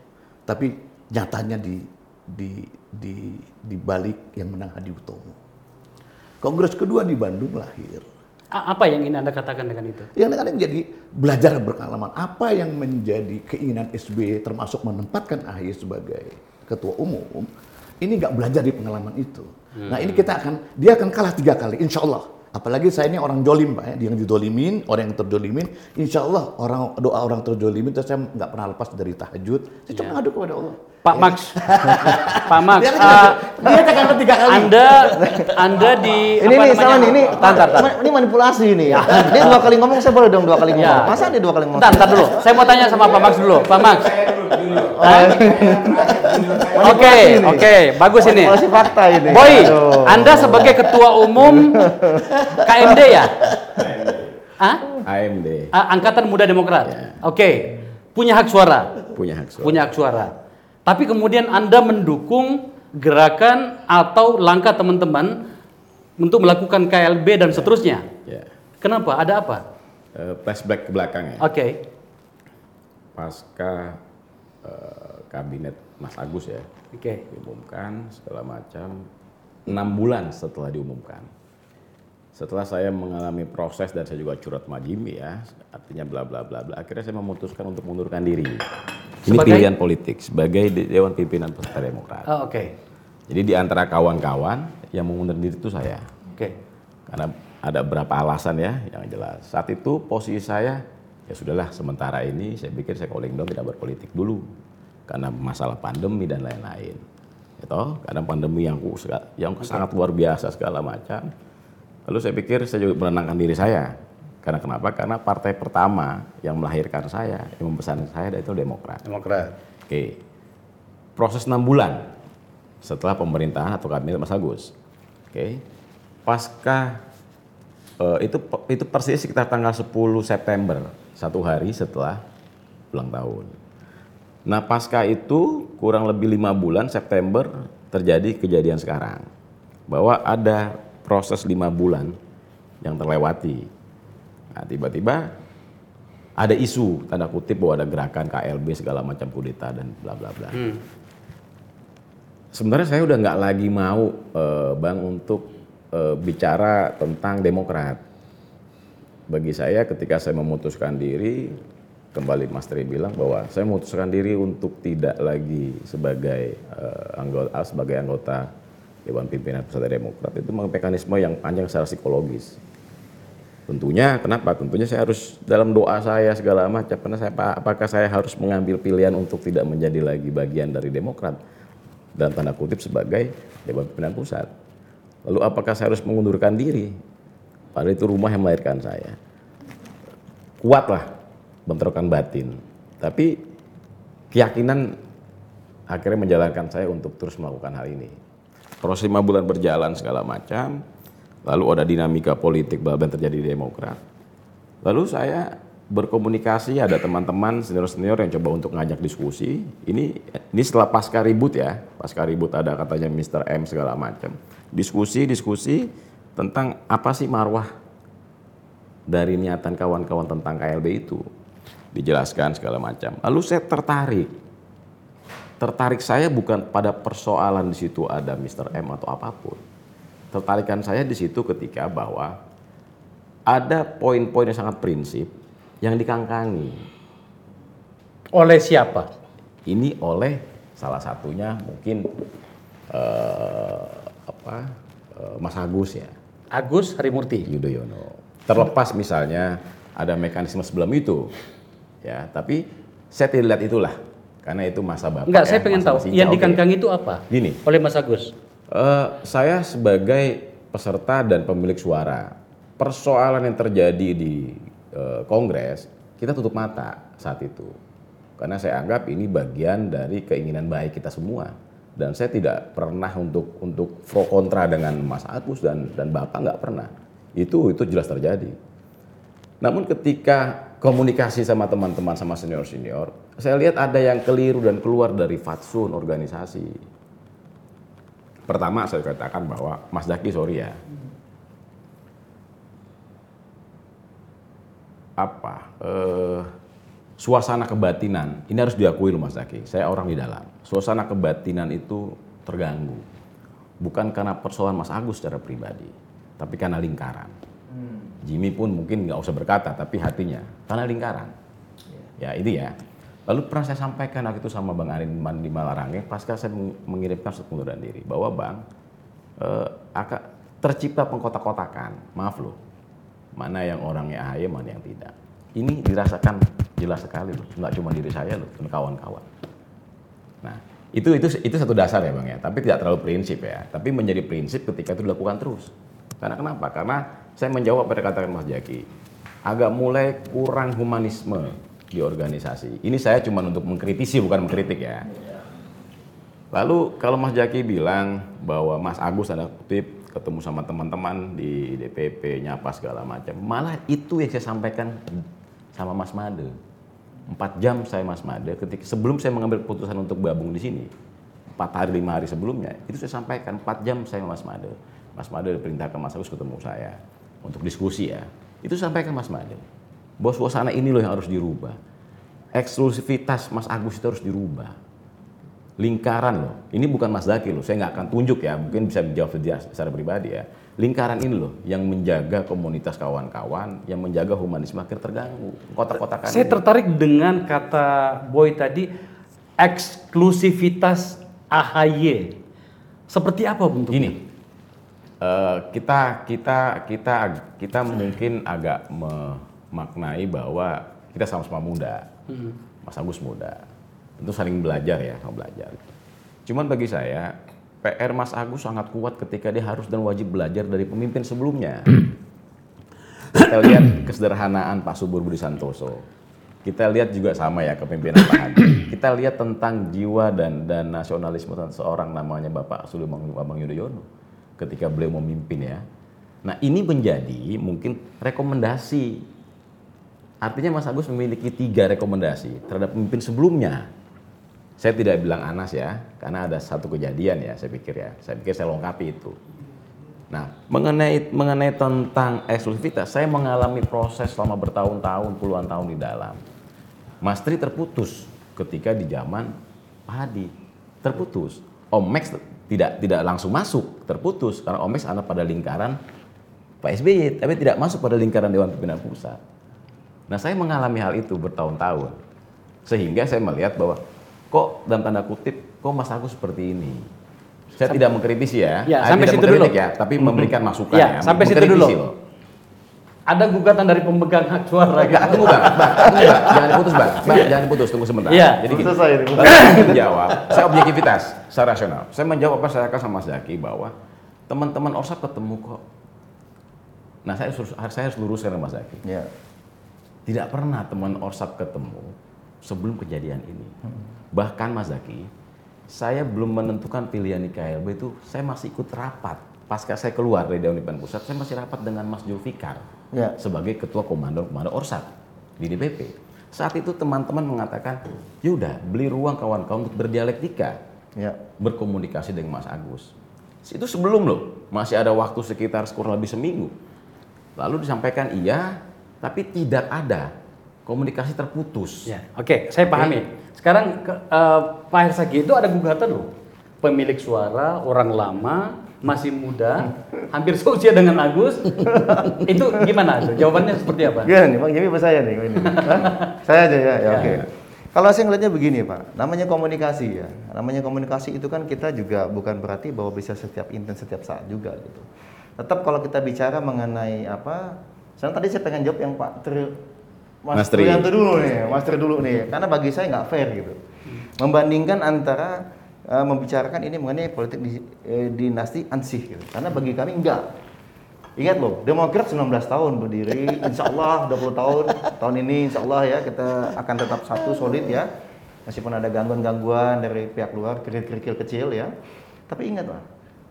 tapi nyatanya di di di di balik yang menang Hadi Utomo kongres kedua di Bandung lahir. Apa yang ingin Anda katakan dengan itu? yang kadang menjadi belajar berpengalaman. Apa yang menjadi keinginan SBY termasuk menempatkan AHY sebagai ketua umum ini nggak belajar di pengalaman itu. Nah ini kita akan dia akan kalah tiga kali insya Allah. Apalagi saya ini orang jolim pak ya. Dia yang didolimin orang yang terdolimin insya Allah orang doa orang terdolimin terus saya nggak pernah lepas dari tahajud. Saya cuma ngadu kepada Allah Pak Max, Pak Max, Dia kan ah, dia akan tiga kali Anda, Anda di Ini nih nih, ini, Tantar, tantar. ini manipulasi ini ya. Dia dua kali ngomong, saya boleh dong dua kali ngomong. Masa dia dua kali ngomong? Bentar dulu. Saya mau tanya sama Pak Max dulu. Pak Max. Oke, oke, bagus ini. Manipulasi fakta ini. Boy. Anda sebagai ketua umum KMD ya? Hah? AMD A- Angkatan Muda Demokrat. Oke. Punya hak suara. punya hak suara. Punya hak suara. Tapi kemudian Anda mendukung gerakan atau langkah teman-teman untuk melakukan KLB dan seterusnya. Ya. Kenapa? Ada apa? Eh, flashback ke belakang ya. Oke. Pasca eh, kabinet Mas Agus ya Oke. diumumkan segala macam. Enam bulan setelah diumumkan. Setelah saya mengalami proses dan saya juga curhat sama Jimmy ya, artinya bla bla bla bla. Akhirnya saya memutuskan untuk mundurkan diri. Ini Sebagai- pilihan politik sebagai De- Dewan Pimpinan Peserta Demokrat. Oh, Oke. Jadi di antara kawan-kawan yang mengundurkan diri itu saya. Oke. Karena ada beberapa alasan ya yang jelas. Saat itu posisi saya ya sudahlah sementara ini saya pikir saya calling down tidak berpolitik dulu karena masalah pandemi dan lain-lain. Gitu, karena pandemi yang yang sangat luar biasa segala macam. Lalu saya pikir saya juga menenangkan diri saya. Karena kenapa? Karena partai pertama yang melahirkan saya, yang membesarkan saya itu Demokrat. Demokrat. Oke. Proses enam bulan setelah pemerintahan atau kabinet Mas Agus. Oke. Pasca eh, itu itu persis sekitar tanggal 10 September, satu hari setelah ulang tahun. Nah pasca itu kurang lebih lima bulan September terjadi kejadian sekarang bahwa ada proses lima bulan yang terlewati. Nah tiba-tiba ada isu tanda kutip bahwa ada gerakan KLB segala macam kudeta dan bla bla bla. Hmm. Sebenarnya saya udah nggak lagi mau eh, bang untuk eh, bicara tentang Demokrat. Bagi saya ketika saya memutuskan diri kembali Mas Tri bilang bahwa saya memutuskan diri untuk tidak lagi sebagai uh, anggota sebagai anggota Dewan Pimpinan Pusat Demokrat itu mekanisme yang panjang secara psikologis. Tentunya kenapa? Tentunya saya harus dalam doa saya segala macam. Karena saya apakah saya harus mengambil pilihan untuk tidak menjadi lagi bagian dari Demokrat dan tanda kutip sebagai Dewan Pimpinan Pusat. Lalu apakah saya harus mengundurkan diri? Padahal itu rumah yang melahirkan saya. Kuatlah bentrokan batin. Tapi keyakinan akhirnya menjalankan saya untuk terus melakukan hal ini. Proses lima bulan berjalan segala macam, lalu ada dinamika politik bahwa terjadi di Demokrat. Lalu saya berkomunikasi ada teman-teman senior-senior yang coba untuk ngajak diskusi. Ini ini setelah pasca ribut ya, pasca ribut ada katanya Mr. M segala macam. Diskusi diskusi tentang apa sih marwah dari niatan kawan-kawan tentang KLB itu dijelaskan segala macam. Lalu saya tertarik. Tertarik saya bukan pada persoalan di situ ada Mr. M atau apa pun. Tertarikan saya di situ ketika bahwa ada poin-poin yang sangat prinsip yang dikangkangi. Oleh siapa? Ini oleh salah satunya mungkin eh, apa eh, Mas Agus ya. Agus Harimurti. Yudhoyono. Terlepas misalnya ada mekanisme sebelum itu ya tapi saya tidak lihat itulah karena itu masa bapak Enggak, ya, saya pengen tahu yang okay. dikangkang itu apa? Gini. Oleh Mas Agus. Uh, saya sebagai peserta dan pemilik suara persoalan yang terjadi di uh, Kongres kita tutup mata saat itu. Karena saya anggap ini bagian dari keinginan baik kita semua. Dan saya tidak pernah untuk untuk pro kontra dengan Mas Agus dan dan Bapak nggak pernah. Itu itu jelas terjadi. Namun ketika komunikasi sama teman-teman sama senior-senior, saya lihat ada yang keliru dan keluar dari fatsun organisasi. Pertama saya katakan bahwa Mas Daki sorry ya. Apa? Eh, suasana kebatinan, ini harus diakui loh Mas Daki. Saya orang di dalam. Suasana kebatinan itu terganggu. Bukan karena persoalan Mas Agus secara pribadi, tapi karena lingkaran Jimmy pun mungkin nggak usah berkata, tapi hatinya tanah lingkaran. Ya itu ya. Lalu pernah saya sampaikan waktu itu sama Bang Arin di Malarange, pasca saya mengirimkan surat pengunduran diri, bahwa Bang eh, akan tercipta pengkotak-kotakan, maaf loh, mana yang orangnya AHY, mana yang tidak. Ini dirasakan jelas sekali loh, nggak cuma diri saya loh, dan kawan-kawan. Nah, itu itu itu satu dasar ya bang ya, tapi tidak terlalu prinsip ya, tapi menjadi prinsip ketika itu dilakukan terus. Karena kenapa? Karena saya menjawab pada katakan Mas Jaki, agak mulai kurang humanisme di organisasi. Ini saya cuma untuk mengkritisi bukan mengkritik ya. Lalu kalau Mas Jaki bilang bahwa Mas Agus ada kutip ketemu sama teman-teman di DPP nyapa segala macam, malah itu yang saya sampaikan sama Mas Made. Empat jam saya Mas Made ketika sebelum saya mengambil keputusan untuk gabung di sini, empat hari lima hari sebelumnya itu saya sampaikan empat jam saya Mas Made. Mas Made perintahkan Mas Agus ketemu saya untuk diskusi ya, itu sampaikan Mas Made. Bahwa suasana ini loh yang harus dirubah. Eksklusivitas Mas Agus itu harus dirubah. Lingkaran loh, ini bukan Mas Zaki loh, saya nggak akan tunjuk ya, mungkin bisa menjawab secara pribadi ya. Lingkaran ini loh yang menjaga komunitas kawan-kawan, yang menjaga humanisme akhir terganggu. Kotak-kotakan. Saya ini. tertarik dengan kata Boy tadi, eksklusivitas AHY. Seperti apa bentuknya? Ini, Eh, kita kita kita kita mungkin agak memaknai bahwa kita sama-sama muda. Mas Agus muda. Tentu saling belajar ya, sama belajar. Cuman bagi saya PR Mas Agus sangat kuat ketika dia harus dan wajib belajar dari pemimpin sebelumnya. Kita lihat kesederhanaan Pak Subur Budi Santoso. Kita lihat juga sama ya kepemimpinan Pak Hadi. Kita lihat tentang jiwa dan dan nasionalisme seorang namanya Bapak Suli Bambang Yudhoyono ketika beliau memimpin ya. Nah ini menjadi mungkin rekomendasi. Artinya Mas Agus memiliki tiga rekomendasi terhadap pemimpin sebelumnya. Saya tidak bilang Anas ya, karena ada satu kejadian ya, saya pikir ya. Saya pikir saya lengkapi itu. Nah, mengenai mengenai tentang eksklusivitas, saya mengalami proses selama bertahun-tahun, puluhan tahun di dalam. Mas Tri terputus ketika di zaman Pak Hadi. Terputus. Om Max tidak tidak langsung masuk, terputus karena Omex anak pada lingkaran Pak SBY, tapi tidak masuk pada lingkaran Dewan Pimpinan Pusat. Nah, saya mengalami hal itu bertahun-tahun. Sehingga saya melihat bahwa kok dalam tanda kutip kok Mas Agus seperti ini. Saya Sam tidak mengkritisi ya, ya saya sampai tidak situ dulu ya, tapi memberikan masukan ya. ya. Sampai situ dulu. Loh ada gugatan dari pemegang hak suara gitu. Tunggu bang, bang, tunggu bang, jangan diputus bang, bang jangan diputus, tunggu sebentar. Iya. Jadi gini, saya menjawab, saya objektivitas, saya rasional. Saya menjawab apa saya sama Mas Zaki bahwa teman-teman ORSAP ketemu kok. Nah saya harus, saya harus luruskan Mas Zaki. Ya. Tidak pernah teman ORSAP ketemu sebelum kejadian ini. Bahkan Mas Zaki, saya belum menentukan pilihan di KLB itu, saya masih ikut rapat. Pasca saya keluar dari Dewan Pimpinan Pusat, saya masih rapat dengan Mas Julfikar ya. sebagai ketua komando komando Orsat di DPP. Saat itu teman-teman mengatakan, yaudah beli ruang kawan-kawan untuk berdialektika, ya. berkomunikasi dengan Mas Agus. Itu sebelum loh, masih ada waktu sekitar kurang lebih seminggu. Lalu disampaikan iya, tapi tidak ada komunikasi terputus. Ya, Oke, saya pahami. Sekarang ke, uh, Pak Hersagi itu ada gugatan loh, pemilik suara orang lama masih muda, hampir seusia dengan Agus. itu gimana? Jawabannya seperti apa? Gimana nih, Bang Jami apa saya nih? Ini? saya aja ya, ya, oke. Kalau saya ngeliatnya begini Pak, namanya komunikasi ya. Namanya komunikasi itu kan kita juga bukan berarti bahwa bisa setiap intens setiap saat juga gitu. Tetap kalau kita bicara mengenai apa, sekarang tadi saya pengen jawab yang Pak Tri, Mas, Mas Tri. dulu nih, Mas Tri dulu nih, karena bagi saya nggak fair gitu. Membandingkan antara uh, membicarakan ini mengenai politik di, eh, dinasti ansih gitu. Karena bagi kami enggak. Ingat loh, Demokrat 19 tahun berdiri, insya Allah 20 tahun, tahun ini insya Allah ya kita akan tetap satu solid ya. Meskipun ada gangguan-gangguan dari pihak luar, kerikil-kerikil kecil ya. Tapi ingat lah,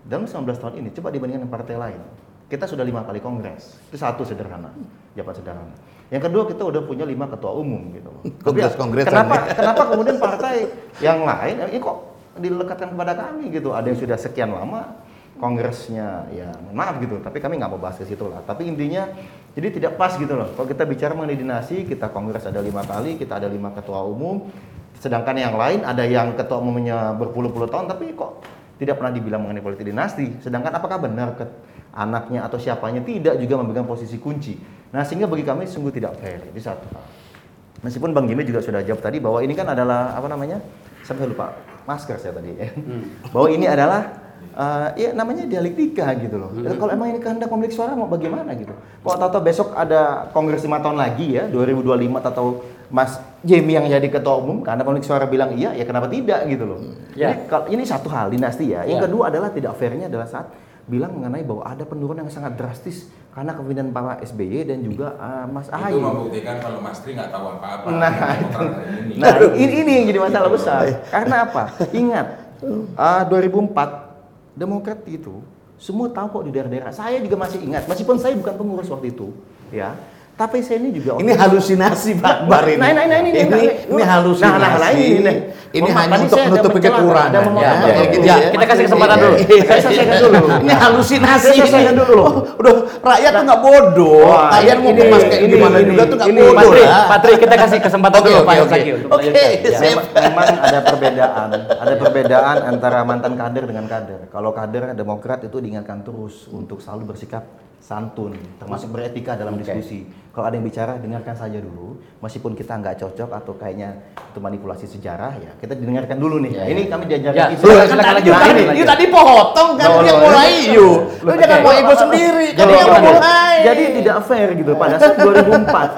dalam 19 tahun ini coba dibandingkan dengan partai lain. Kita sudah lima kali kongres, itu satu sederhana, jabat sederhana. Yang kedua kita udah punya lima ketua umum gitu. Kongres kongres. Kenapa kenapa kemudian partai yang lain ini kok dilekatkan kepada kami gitu. Ada yang sudah sekian lama kongresnya ya maaf gitu tapi kami nggak mau bahas ke situ lah. Tapi intinya jadi tidak pas gitu loh. Kalau kita bicara mengenai dinasti kita kongres ada lima kali kita ada lima ketua umum sedangkan yang lain ada yang ketua umumnya berpuluh-puluh tahun tapi kok tidak pernah dibilang mengenai politik dinasti. Sedangkan apakah benar ke anaknya atau siapanya? Tidak juga memegang posisi kunci. Nah sehingga bagi kami sungguh tidak fair. Itu satu meskipun Bang Jimmy juga sudah jawab tadi bahwa ini kan adalah apa namanya saya lupa masker saya tadi ya. Hmm. Bahwa ini adalah uh, ya namanya dialektika gitu loh. Hmm. Kalau emang ini kehendak pemilik suara mau bagaimana gitu. Kalau tato besok ada kongres lima tahun lagi ya 2025 atau Mas Jamie yang jadi ketua umum karena pemilik suara bilang iya ya kenapa tidak gitu loh. Ya. Jadi kalau ini satu hal dinasti ya. Yang ya. kedua adalah tidak fairnya adalah saat bilang mengenai bahwa ada penurunan yang sangat drastis karena kepemimpinan Pak SBY dan juga uh, Mas Ahaye. Itu membuktikan kalau Mas Tri nggak tahu apa-apa. Nah, ini. nah ini, ini yang jadi masalah besar. karena apa? Ingat, uh, 2004 Demokrat itu semua tahu kok di daerah-daerah. Saya juga masih ingat, meskipun saya bukan pengurus waktu itu, ya. Tapi saya ini juga ini halusinasi Pak Bar ini. Nah, nah, nah, ini, ini, ini, ini halusinasi. Nah, nah, ini, ini. Ini oh, hanya untuk menutupi kekurangan. Ya, ya, ya, gitu ya, kita kasih kesempatan dulu. Saya selesaikan dulu. Ini halusinasi. Saya selesaikan dulu. Udah, rakyat tuh nggak bodoh. Kalian mau kemas kayak gimana juga tuh nggak bodoh. Patri, Patri, kita kasih kesempatan dulu Pak Yosaki. Oke, memang ada perbedaan. Ada perbedaan antara mantan kader dengan kader. Kalau kader Demokrat itu diingatkan terus untuk selalu bersikap santun, termasuk beretika dalam diskusi. Kalau ada yang bicara, dengarkan saja dulu. Meskipun kita nggak cocok atau kayaknya itu manipulasi sejarah, ya kita dengarkan dulu nih. Ya, ini ya. kami diajarkan Ya, kisah. silakan, Kan silakan tadi you lanjut, tadi, potong kan Loh, dia mulai ini- you. Lu jangan mau ego sendiri, kan Jadi, dia mau jadi- mulai. Jadi tidak fair gitu. Pada saat 2004,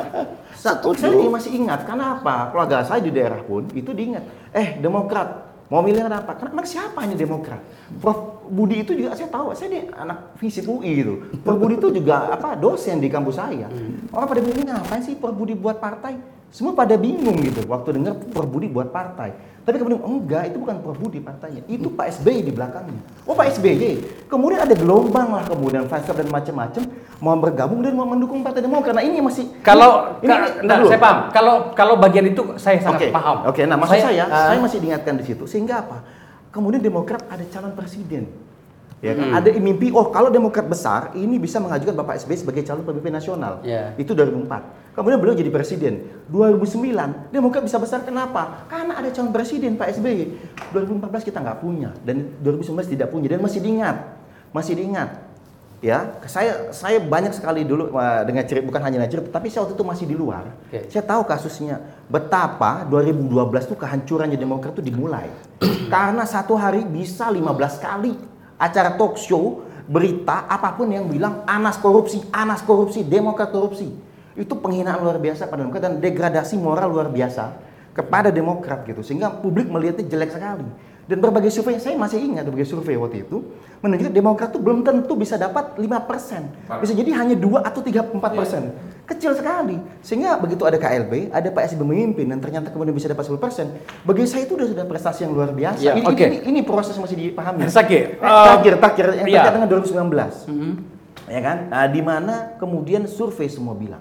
satu saya ini masih ingat. Karena apa? Keluarga saya di daerah pun itu diingat. Eh, Demokrat mau milih apa? Karena emang siapa ini Demokrat? Prof Budi itu juga saya tahu. Saya di anak fisip UI gitu. Prof Budi itu juga apa dosen di kampus saya. Orang pada bingung ngapain sih Prof Budi buat partai? Semua pada bingung gitu waktu dengar Prof Budi buat partai. Tapi kemudian enggak, itu bukan Prof Budi partainya. Itu Pak SBY di belakangnya. Oh Pak SBY. Kemudian ada gelombang lah kemudian WhatsApp dan macam-macam mau bergabung dan mau mendukung Partai Demokrat. Nah ini masih Kalau ini, ka- ini- nah, saya paham. Kalau kalau bagian itu saya sangat paham. Oke, nah maksud saya, ah, saya, masih diingatkan di situ sehingga apa? Kemudian Demokrat ada calon presiden. Ya kan? Hmm. Ada mimpi, oh kalau Demokrat besar, ini bisa mengajukan Bapak SBY sebagai calon pemimpin nasional. Ya. Itu 2004. Kemudian beliau jadi presiden. 2009, Demokrat bisa besar kenapa? Karena ada calon presiden Pak SBY. 2014 kita nggak punya dan 2019 tidak punya dan masih diingat. Masih diingat. Ya, saya saya banyak sekali dulu uh, dengan cerita bukan hanya cerita, tapi saya waktu itu masih di luar. Oke. Saya tahu kasusnya betapa 2012 tuh kehancurannya Demokrat tuh dimulai. Karena satu hari bisa 15 kali acara talk show, berita apa pun yang bilang Anas korupsi, Anas korupsi, Demokrat korupsi. Itu penghinaan luar biasa pada Demokrat dan degradasi moral luar biasa kepada Demokrat gitu. Sehingga publik melihatnya jelek sekali. Dan berbagai survei, saya masih ingat berbagai survei waktu itu menunjukkan Demokrat tuh belum tentu bisa dapat 5%. Bisa jadi hanya 2 atau 3 4%. Kecil sekali. Sehingga begitu ada KLB, ada Pak SBY memimpin dan ternyata kemudian bisa dapat 10%, bagi saya itu sudah sudah prestasi yang luar biasa. Ya, ini, oke. ini, ini proses masih dipahami. Hersaki, Eh, uh, takhir, takhir yang iya. terkait dengan 2019. Ya kan? Nah, di mana kemudian survei semua bilang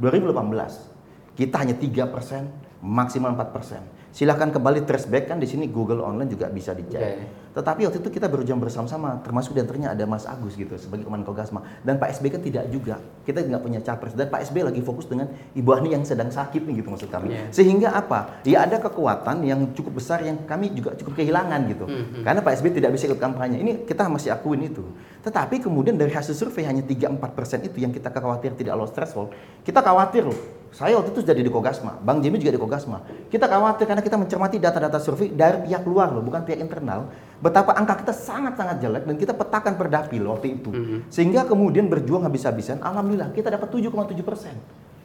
2018 kita hanya 3%, maksimal 4%. Silahkan kembali trace back kan di sini Google online juga bisa dicek. Oke. Tetapi waktu itu kita berjuang bersama-sama, termasuk di antaranya ada Mas Agus gitu sebagai Komandan Kogasma dan Pak SB kan tidak juga. Kita nggak punya capres dan Pak SB lagi fokus dengan Ibu Ani yang sedang sakit nih gitu maksud kami. Iya. Sehingga apa? Ya ada kekuatan yang cukup besar yang kami juga cukup kehilangan gitu. Karena Pak SB tidak bisa ikut kampanye. Ini kita masih akuin itu. Tetapi kemudian dari hasil survei hanya 3-4% itu yang kita khawatir tidak lolos threshold. Kita khawatir loh. Saya waktu itu jadi di Kogasma, Bang Jimmy juga di Kogasma. Kita khawatir karena kita mencermati data-data survei dari pihak luar loh, bukan pihak internal. Betapa angka kita sangat-sangat jelek dan kita petakan per dapil waktu itu. Sehingga kemudian berjuang habis-habisan, alhamdulillah kita dapat 7,7 persen.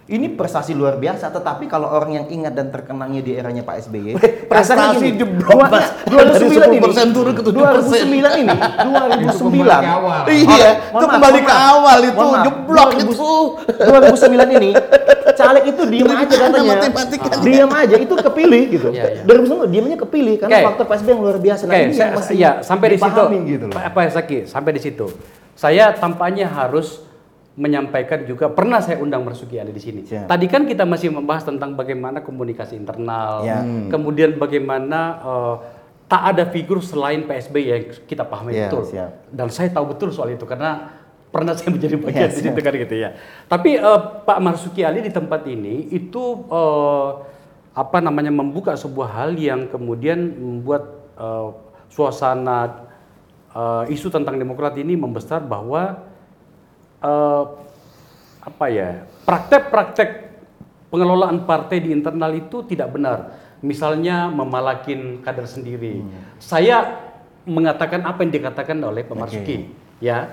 Ini prestasi luar biasa, tetapi kalau orang yang ingat dan terkenangnya di eranya Pak SBY, prestasi jeblok, dua- Mas. 2009 Dari ini, 10% turun ke 7%. 2009 ini, 2009. Itu kembali ke awal. Iya, itu kembali ke awal itu, Mohon maaf. jeblok 2000 itu. 2009 ini caleg itu diam aja katanya. matematikanya? Diam aja itu kepilih gitu. Iya, iya. 2009 diamnya kepilih karena faktor PSB yang luar biasa. Nah, ini yang masih ya sampai di situ. gitu Pak Saki, sampai di situ. Saya tampaknya harus menyampaikan juga pernah saya undang Marsuki Ali di sini. Siap. Tadi kan kita masih membahas tentang bagaimana komunikasi internal, Ya. kemudian bagaimana eh, tak ada figur selain PSB yang kita pahami Ya, betul. siap. Dan saya tahu betul soal itu karena pernah saya menjadi bagian Ya, di situ kan gitu ya. Tapi eh, Pak Marsuki Ali di tempat ini itu eh, apa namanya membuka sebuah hal yang kemudian membuat eh, suasana eh, isu tentang demokrat ini membesar bahwa eh, apa ya praktek-praktek pengelolaan partai di internal itu tidak benar. Misalnya memalakin kader sendiri. Saya mengatakan apa yang dikatakan oleh Pak Marsuki, ya.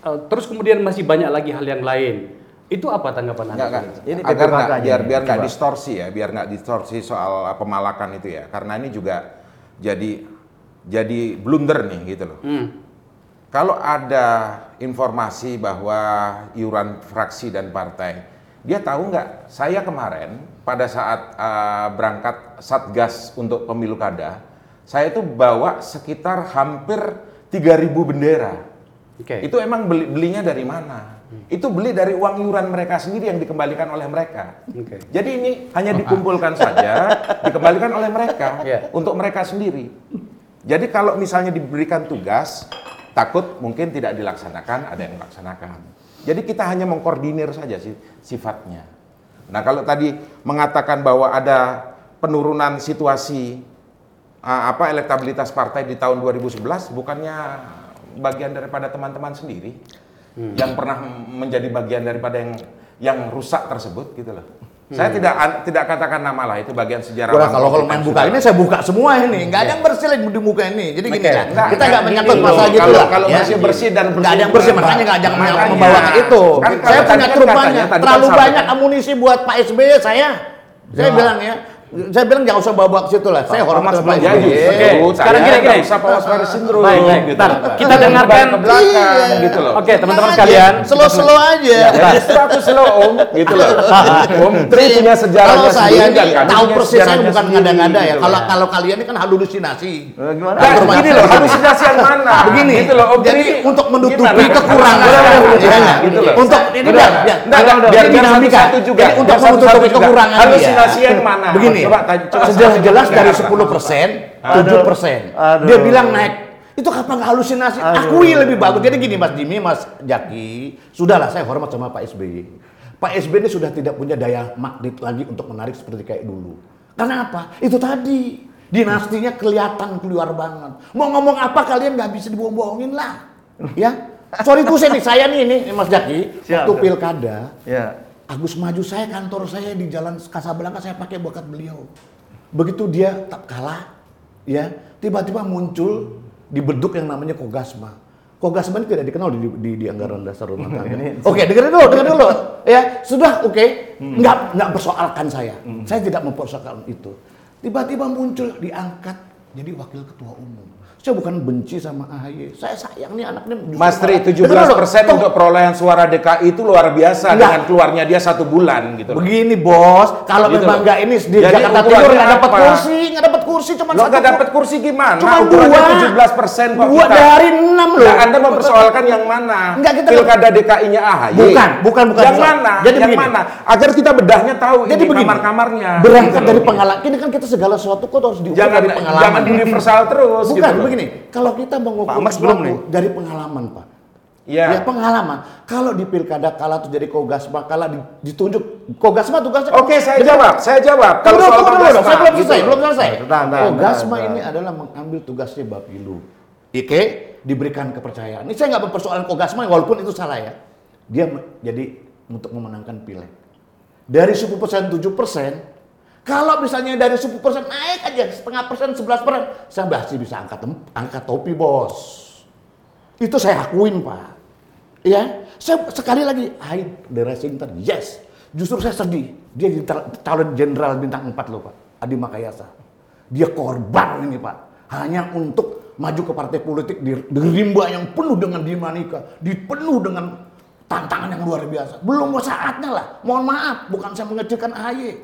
Eh, terus kemudian masih banyak lagi hal yang lain. Itu apa tanggapan Anda? Nggak. Ini agar nggak biar biar nggak distorsi ya, biar nggak distorsi soal uh, pemalakan itu ya. Karena ini juga jadi jadi blunder nih gitu loh. Hmm. Kalau ada informasi bahwa iuran fraksi dan partai, dia tahu nggak? Saya kemarin pada saat uh, berangkat satgas untuk pemilu kada, saya itu bawa sekitar hampir 3.000 bendera. Oke. Itu emang beli, belinya dari mana? Itu beli dari uang iuran mereka sendiri yang dikembalikan oleh mereka. Oke. Jadi ini hanya dikumpulkan saja, dikembalikan oleh mereka Iya. untuk mereka sendiri. Jadi kalau misalnya diberikan tugas, takut mungkin tidak dilaksanakan, ada yang melaksanakan. Jadi kita hanya mengkoordinir saja sih sifatnya. Nah kalau tadi mengatakan bahwa ada penurunan situasi apa elektabilitas partai di tahun 2011, bukannya bagian daripada teman-teman sendiri? yang pernah menjadi bagian daripada yang yang rusak tersebut gitu loh. Saya tidak tidak katakan nama lah itu bagian sejarah. Wah, kalau kalau main buka ini saya buka semua ini, nggak ada yang bersih lagi di muka ini. Jadi gini lah, Enggak, kita enggak, nggak menyangkut gini masalah gitu kalau- lah. kalau bersih bersih dan nggak ada yang bersih, makanya nggak jangan membawa ke itu. Kan saya punya kan truk banyak, terlalu banyak amunisi buat Pak SBY saya. Saya bilang ya, saya bilang jangan usah bawa-bawa ke situ lah. Saya hormat sama Ya justru Oke, sekarang gini, gini. usah power square syndrome Baik, baik. gitu. Ntar, kita dengarkan- ke belakang Iya. gitu loh. Oke, teman-teman sekalian. aja, Slow-slow aja. Ya, justru aku slow om gitu loh. Om Tri punya sejarahnya Kalau saya sendiri tahu persis saya bukan ngada-ngada ya. gitu Kalau kalau kalian ini kan halusinasi. gimana? Nah, gini loh, halusinasi yang mana? Begini, gitu loh, Om Tri. untuk menutupi kekurangan, ya, gitu loh. untuk ini biar, biar, dinamika, untuk menutupi kekurangan dia. Halusinasi yang mana? Begini, Coba tanya- coba jelas-jelas sebutkan dari apa? 10 persen, Aduh. 7 persen, dia bilang naik. Itu kapan halusinasi? Aduh. Akui lebih bagus. Jadi gini Mas Jimmy, Mas Jaki, sudahlah saya hormat sama Pak SBY. Pak SBY ini sudah tidak punya daya magnet lagi untuk menarik seperti kayak dulu. Karena apa? Itu tadi dinastinya kelihatan keluar banget. Mau ngomong apa kalian nggak bisa dibohong-bohongin lah. Ya, sorry tuh saya nih, saya nih ini Mas Jaki, Siap, waktu siap. pilkada, Ya. Agus maju saya kantor saya di Jalan Kasablanka saya pakai bokat beliau. Begitu dia tak kalah, ya tiba-tiba muncul di beduk yang namanya Kogasma. Kogasma ini tidak dikenal di, di, di anggaran dasar rumah tangga. Oke, dengerin dulu, dengerin dulu. Ya, sudah oke. Nggak, nggak persoalkan saya. Saya tidak mempersoalkan itu. Tiba-tiba muncul diangkat jadi wakil ketua umum. Saya bukan benci sama AHY. Saya sayang nih anaknya. Mas Tri, malah- 17 Dengerin dulu. persen untuk perolehan suara DKI itu luar biasa Enggak. dengan keluarnya dia satu bulan gitu. loh. Begini bos, kalau Gitu memang nggak ini di Jadi Jakarta Timur nggak dapat apa? kursi, nggak dapat kursi cuma Lo nggak dapat kursi gimana? Cuma Ukurannya dua. 17 persen kok Dua kita. dari enam loh. Nah, anda mempersoalkan yang mana? Enggak, kita- Pilkada DKI-nya AHY. Bukan, bukan, bukan. Yang Soal- mana? Jadi yang begini. mana? Agar kita bedahnya tahu Jadi ini kamar-kamarnya. Berangkat Gitu dari pengalaman. Ini kan kita segala sesuatu kok harus diukur Jangan dari pengalaman. jangan universal terus Bukan, gitu begini. Kalau kita mengukur Pak belum nih. dari pengalaman, Pak. Ya pengalaman. Kalau di pilkada kalah tuh jadi kogasma, kalah di- ditunjuk kogasma tugasnya. Oke, saya Jadi- jawab. Saya jawab. Kalau soal Kogasma, saya belum gitu selesai, loh. belum selesai. Bentar, bentar, Kogasma bentar, ini bentar. adalah mengambil tugasnya Bapilu. Oke, diberikan kepercayaan. Ini saya nggak mempersoalkan Kogasma, walaupun itu salah ya. Dia jadi untuk memenangkan pileg. Dari 10 persen, 7 persen, kalau misalnya dari 10 persen naik aja setengah persen, 11 persen, saya masih bisa angkat angkat topi bos. Itu saya akuin pak. Ya, saya sekali lagi, hide the racing Inter, yes. Justru saya sedih. Dia calon jenderal bintang 4 loh pak, Adi Makayasa. Dia korban ini pak, hanya untuk maju ke partai politik di, di rimba yang penuh dengan dinamika, di penuh dengan tantangan yang luar biasa. Belum saatnya lah, mohon maaf, bukan saya mengecilkan AHY.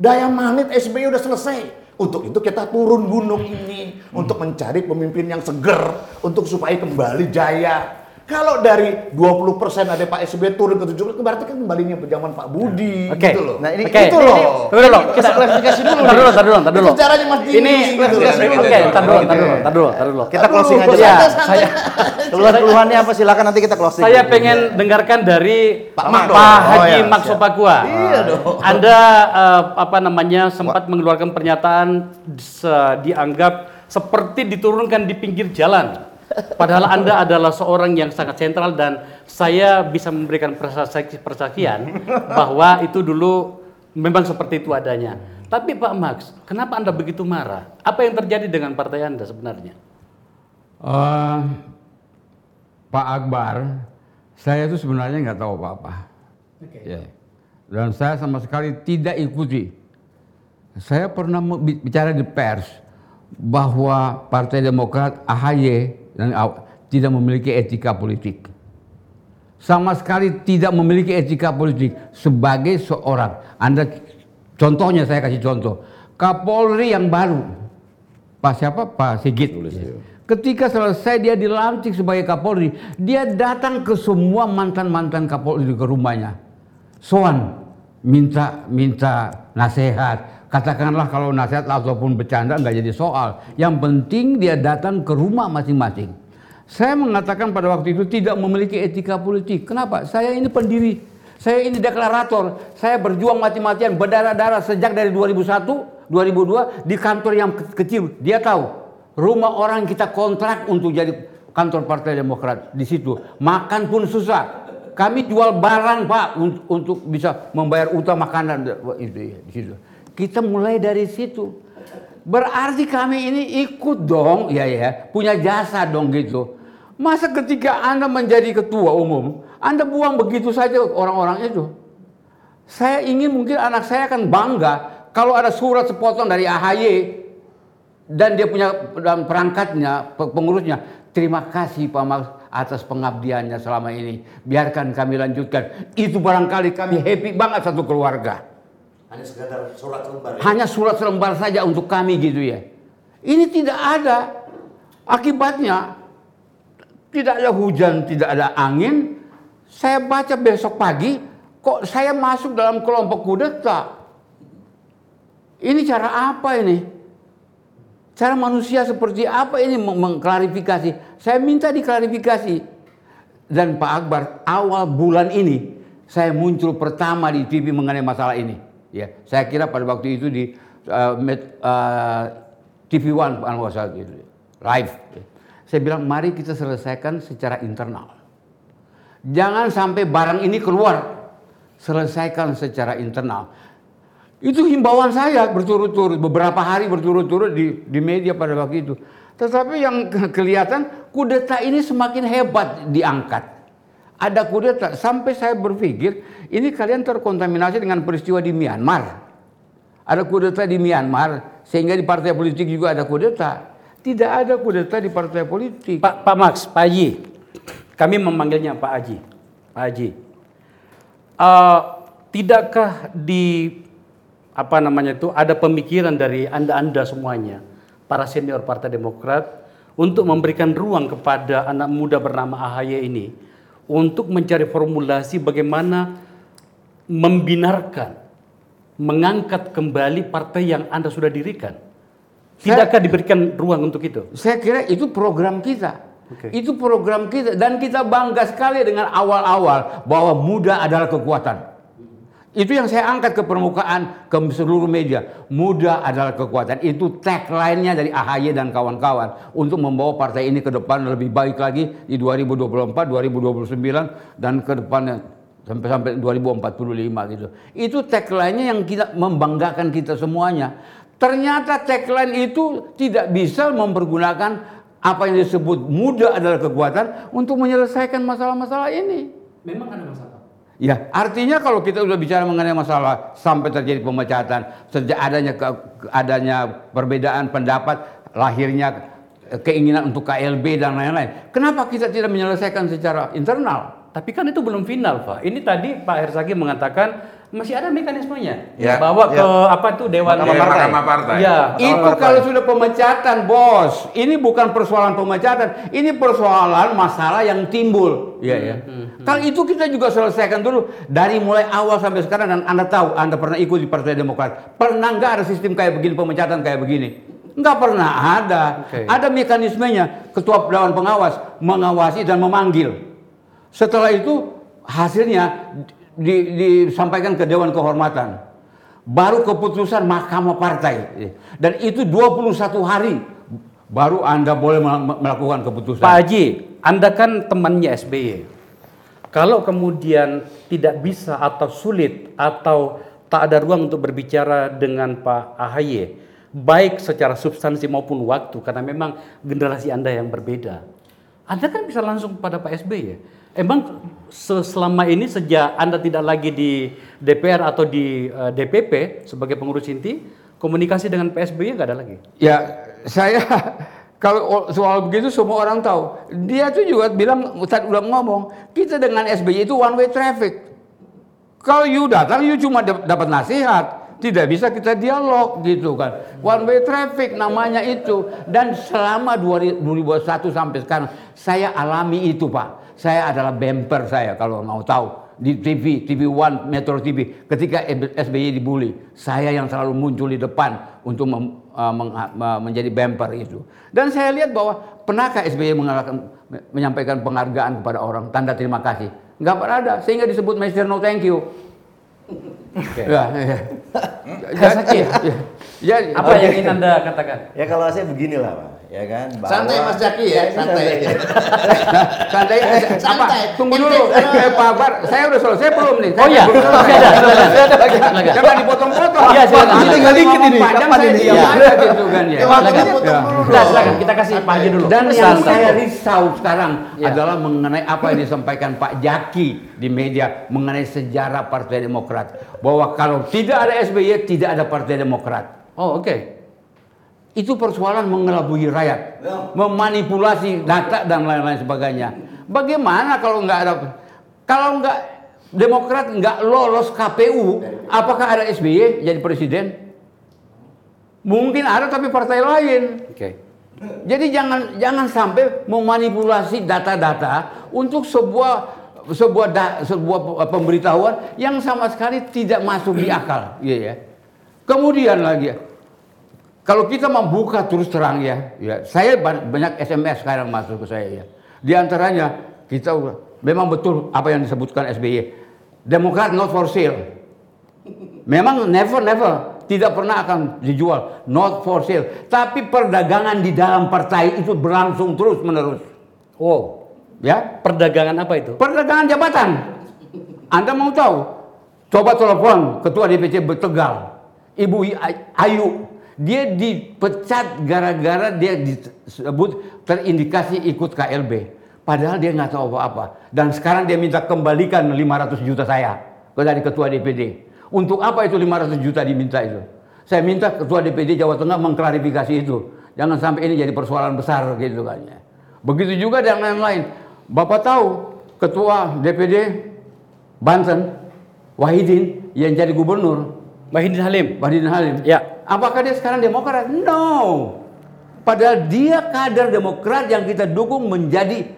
Daya magnet SBY udah selesai. Untuk itu kita turun gunung ini untuk mencari pemimpin yang seger untuk supaya kembali jaya. Kalau dari 20% ada Pak SBY turun ke 70 berarti kan kembalinya pejaman Pak Budi Oke. gitu loh. Nah, ini- Oke. itu loh. Tunggu dulu. Kita klarifikasi dulu nih. dulu, tar dulu, tar dulu. Itu caranya Mas Jimmy, Ini gitu. klarifikasi dulu. Oke, tar dulu, tar dulu, tar dulu, dulu. Kita closing aja. Pak. saya Keluhan-keluhannya apa silakan nanti kita closing. Saya pengen dengarkan dari Pak. Haji Oh, iya, Mak siap. Sopakua. Iya dong. Anda eh, apa namanya sempat mengeluarkan pernyataan dianggap seperti diturunkan di pinggir jalan. Padahal Anda adalah seorang yang sangat sentral dan saya bisa memberikan persaksi- persaksian bahwa itu dulu memang seperti itu adanya. Tapi Pak Max, kenapa Anda begitu marah? Apa yang terjadi dengan partai Anda sebenarnya? Eh, Pak Akbar, saya itu sebenarnya nggak tahu apa-apa. Ya. Dan saya sama sekali tidak ikuti. Saya pernah bicara di pers bahwa Partai Demokrat AHY dan tidak memiliki etika politik. Sama sekali tidak memiliki etika politik sebagai seorang. Anda contohnya saya kasih contoh. Kapolri yang baru Pak siapa? Pak Sigit. Ketika selesai dia dilantik sebagai Kapolri, dia datang ke semua mantan-mantan Kapolri ke rumahnya. Soan, minta minta nasihat. Katakanlah kalau nasihat ataupun bercanda nggak jadi soal. Yang penting dia datang ke rumah masing-masing. Saya mengatakan pada waktu itu tidak memiliki etika politik. Kenapa? Saya ini pendiri. Saya ini deklarator. Saya berjuang mati-matian berdarah-darah sejak dari 2001, 2002 di kantor yang ke- kecil. Dia tahu rumah orang kita kontrak untuk jadi kantor Partai Demokrat di situ. Makan pun susah. Kami jual barang Pak un- untuk bisa membayar utang makanan itu ya, di situ. Kita mulai dari situ. Berarti kami ini ikut dong, ya ya, punya jasa dong gitu. Masa ketika Anda menjadi ketua umum, Anda buang begitu saja orang-orang itu. Saya ingin mungkin anak saya akan bangga kalau ada surat sepotong dari AHY dan dia punya perangkatnya, pe- pengurusnya. Terima kasih Pak Max atas pengabdiannya selama ini. Biarkan kami lanjutkan. Itu barangkali kami happy banget satu keluarga. Hanya sekadar surat lembar. Hanya surat selembar saja untuk kami gitu ya. Ini tidak ada. Akibatnya tidak ada hujan, tidak ada angin. Saya baca besok pagi, kok saya masuk dalam kelompok kudeta. Ini cara apa ini? Cara manusia seperti apa ini meng- mengklarifikasi? Saya minta diklarifikasi. Dan Pak Akbar, awal bulan ini saya muncul pertama di TV mengenai masalah ini. Ya, saya kira pada waktu itu di uh, Met- uh, TV One nggak salah gitu, live. Saya bilang mari kita selesaikan secara internal. Jangan sampai barang ini keluar. Selesaikan secara internal. Itu himbauan saya berturut-turut, beberapa hari berturut-turut di, di media pada waktu itu. Tetapi yang ke- kelihatan kudeta ini semakin hebat diangkat. Ada kudeta sampai saya berpikir ini kalian terkontaminasi dengan peristiwa di Myanmar. Ada kudeta di Myanmar sehingga di partai politik juga ada kudeta. Tidak ada kudeta di partai politik. Pak Pak Max, Pak Haji, kami memanggilnya Pak Haji. Pak Haji, Eh, tidakkah di apa namanya itu ada pemikiran dari anda anda semuanya, para senior Partai Demokrat, untuk memberikan ruang kepada anak muda bernama AHY ini untuk mencari formulasi bagaimana membinarkan, mengangkat kembali partai yang anda sudah dirikan. Tidakkah diberikan ruang untuk itu? Saya kira itu program kita. Oke. Itu program kita dan kita bangga sekali dengan awal-awal bahwa muda adalah kekuatan. Itu yang saya angkat ke permukaan ke seluruh media. Muda adalah kekuatan. Itu tagline-nya dari AHY dan kawan-kawan untuk membawa partai ini ke depan lebih baik lagi di 2024, 2029 dan ke depannya sampai sampai 2045 gitu. Itu tagline-nya yang kita membanggakan kita semuanya. Ternyata tagline itu tidak bisa mempergunakan apa yang disebut muda adalah kekuatan untuk menyelesaikan masalah-masalah ini. Memang ada masalah. Ya, artinya kalau kita sudah bicara mengenai masalah sampai terjadi pemecatan, sejak adanya ke, adanya perbedaan pendapat, lahirnya keinginan untuk KLB dan lain-lain. Kenapa kita tidak menyelesaikan secara internal? Tapi kan itu belum final, Pak. Ini tadi Pak Herzaki mengatakan masih ada mekanismenya. Ya, Bawa ke ya. apa tuh Dewan Mahkamah Partai. Mahkamah Partai. Ya. Itu kalau sudah pemecatan, bos. Ini bukan persoalan pemecatan, ini persoalan masalah yang timbul. Iya ya. Kalau itu kita juga selesaikan dulu dari mulai awal sampai sekarang dan Anda tahu, Anda pernah ikut di Partai Demokrat. Pernah nggak ada sistem kayak begini pemecatan kayak begini? Nggak pernah ada. Oke. Ada mekanismenya. Ketua Dewan Pengawas mengawasi dan memanggil. Setelah itu hasilnya di- disampaikan ke Dewan Kehormatan. Baru keputusan Mahkamah Partai. Dan itu 21 hari baru Anda boleh mel- melakukan keputusan. Pak Haji, Anda kan temannya SBY. Kalau kemudian tidak bisa atau sulit atau tak ada ruang untuk berbicara dengan Pak AHY, baik secara substansi maupun waktu, karena memang generasi Anda yang berbeda. Anda kan bisa langsung pada Pak SBY. Emang se- selama ini sejak Anda tidak lagi di DPR atau di eh, DPP sebagai pengurus inti, komunikasi dengan Pak SBY nggak ada lagi? Ya, saya kalau soal begitu semua orang tahu. Dia tuh juga bilang Ustadz udah ngomong, kita dengan SBY itu one way traffic. Kalau you datang, you cuma dap- dapat nasihat, tidak bisa kita dialog gitu kan. One way traffic namanya itu. Dan selama 2021 sampai sekarang saya alami itu pak. Saya adalah bumper saya kalau mau tahu di TV, TV One, Metro TV. Ketika SBY dibully, saya yang selalu muncul di depan untuk mem- uh, meng- uh, menjadi bumper itu. Dan saya lihat bahwa pernahkah SBY menyampaikan penghargaan kepada orang, tanda terima kasih? Nggak pernah ada, sehingga disebut Mr. No Thank You. Ya, ya. Jadi, ya, jadi- Apa yang ingin Anda katakan? Ya kalau saya beginilah Pak. Ya kan? Santai Mas Jaki ya, santai. Santai, apa? Santai. Tunggu Ente, dulu. Eh, Pak Akbar, saya udah selesai belum nih? Oh iya, Saya selesai. silakan. Jangan dipotong-potong. Iya, silakan. Tinggal dikit ini, kapan ini? Iya. aja gitu kan ya. Ya. dulu. Nah, silakan kita kasih Pak Haji dulu. Dan yang Santai. saya risau sekarang Ya. adalah mengenai apa yang disampaikan Pak Jaki di media mengenai sejarah Partai Demokrat. Bahwa kalau tidak ada SBY, tidak ada Partai Demokrat. Oh, oke. Itu persoalan mengelabui rakyat, memanipulasi data dan lain-lain sebagainya. Bagaimana kalau nggak ada, kalau nggak Demokrat nggak lolos KPU, apakah ada SBY jadi presiden? Mungkin ada tapi partai lain. Oke. Jadi jangan jangan sampai memanipulasi data-data untuk sebuah sebuah da- sebuah pemberitahuan yang sama sekali tidak masuk di akal, Iya ya. Kemudian lagi kalau kita membuka terus terang ya, ya saya ba- banyak SMS sekarang masuk ke saya ya. Di antaranya kita memang betul apa yang disebutkan SBY. Demokrat not for sale. Memang never never tidak pernah akan dijual not for sale. Tapi perdagangan di dalam partai itu berlangsung terus menerus. Wow. Ya, Perdagangan apa itu? perdagangan jabatan. Anda mau tahu? Coba telepon Ketua DPC Tegal, Ibu Ayu. Dia dipecat gara-gara dia disebut terindikasi ikut KLB. Padahal dia nggak tahu apa-apa. Dan sekarang dia minta kembalikan 500 juta saya ke dari Ketua DPD. Untuk apa itu 500 juta diminta itu? Saya minta Ketua DPD Jawa Tengah mengklarifikasi itu. Jangan sampai ini jadi persoalan besar gitu kan ya. Begitu juga dan lain-lain. Bapak tahu Ketua DPD Banten Wahidin yang jadi gubernur Mahidin Halim. Wahidin Halim. Ya. Apakah dia sekarang Demokrat? No. Padahal dia kader Demokrat yang kita dukung menjadi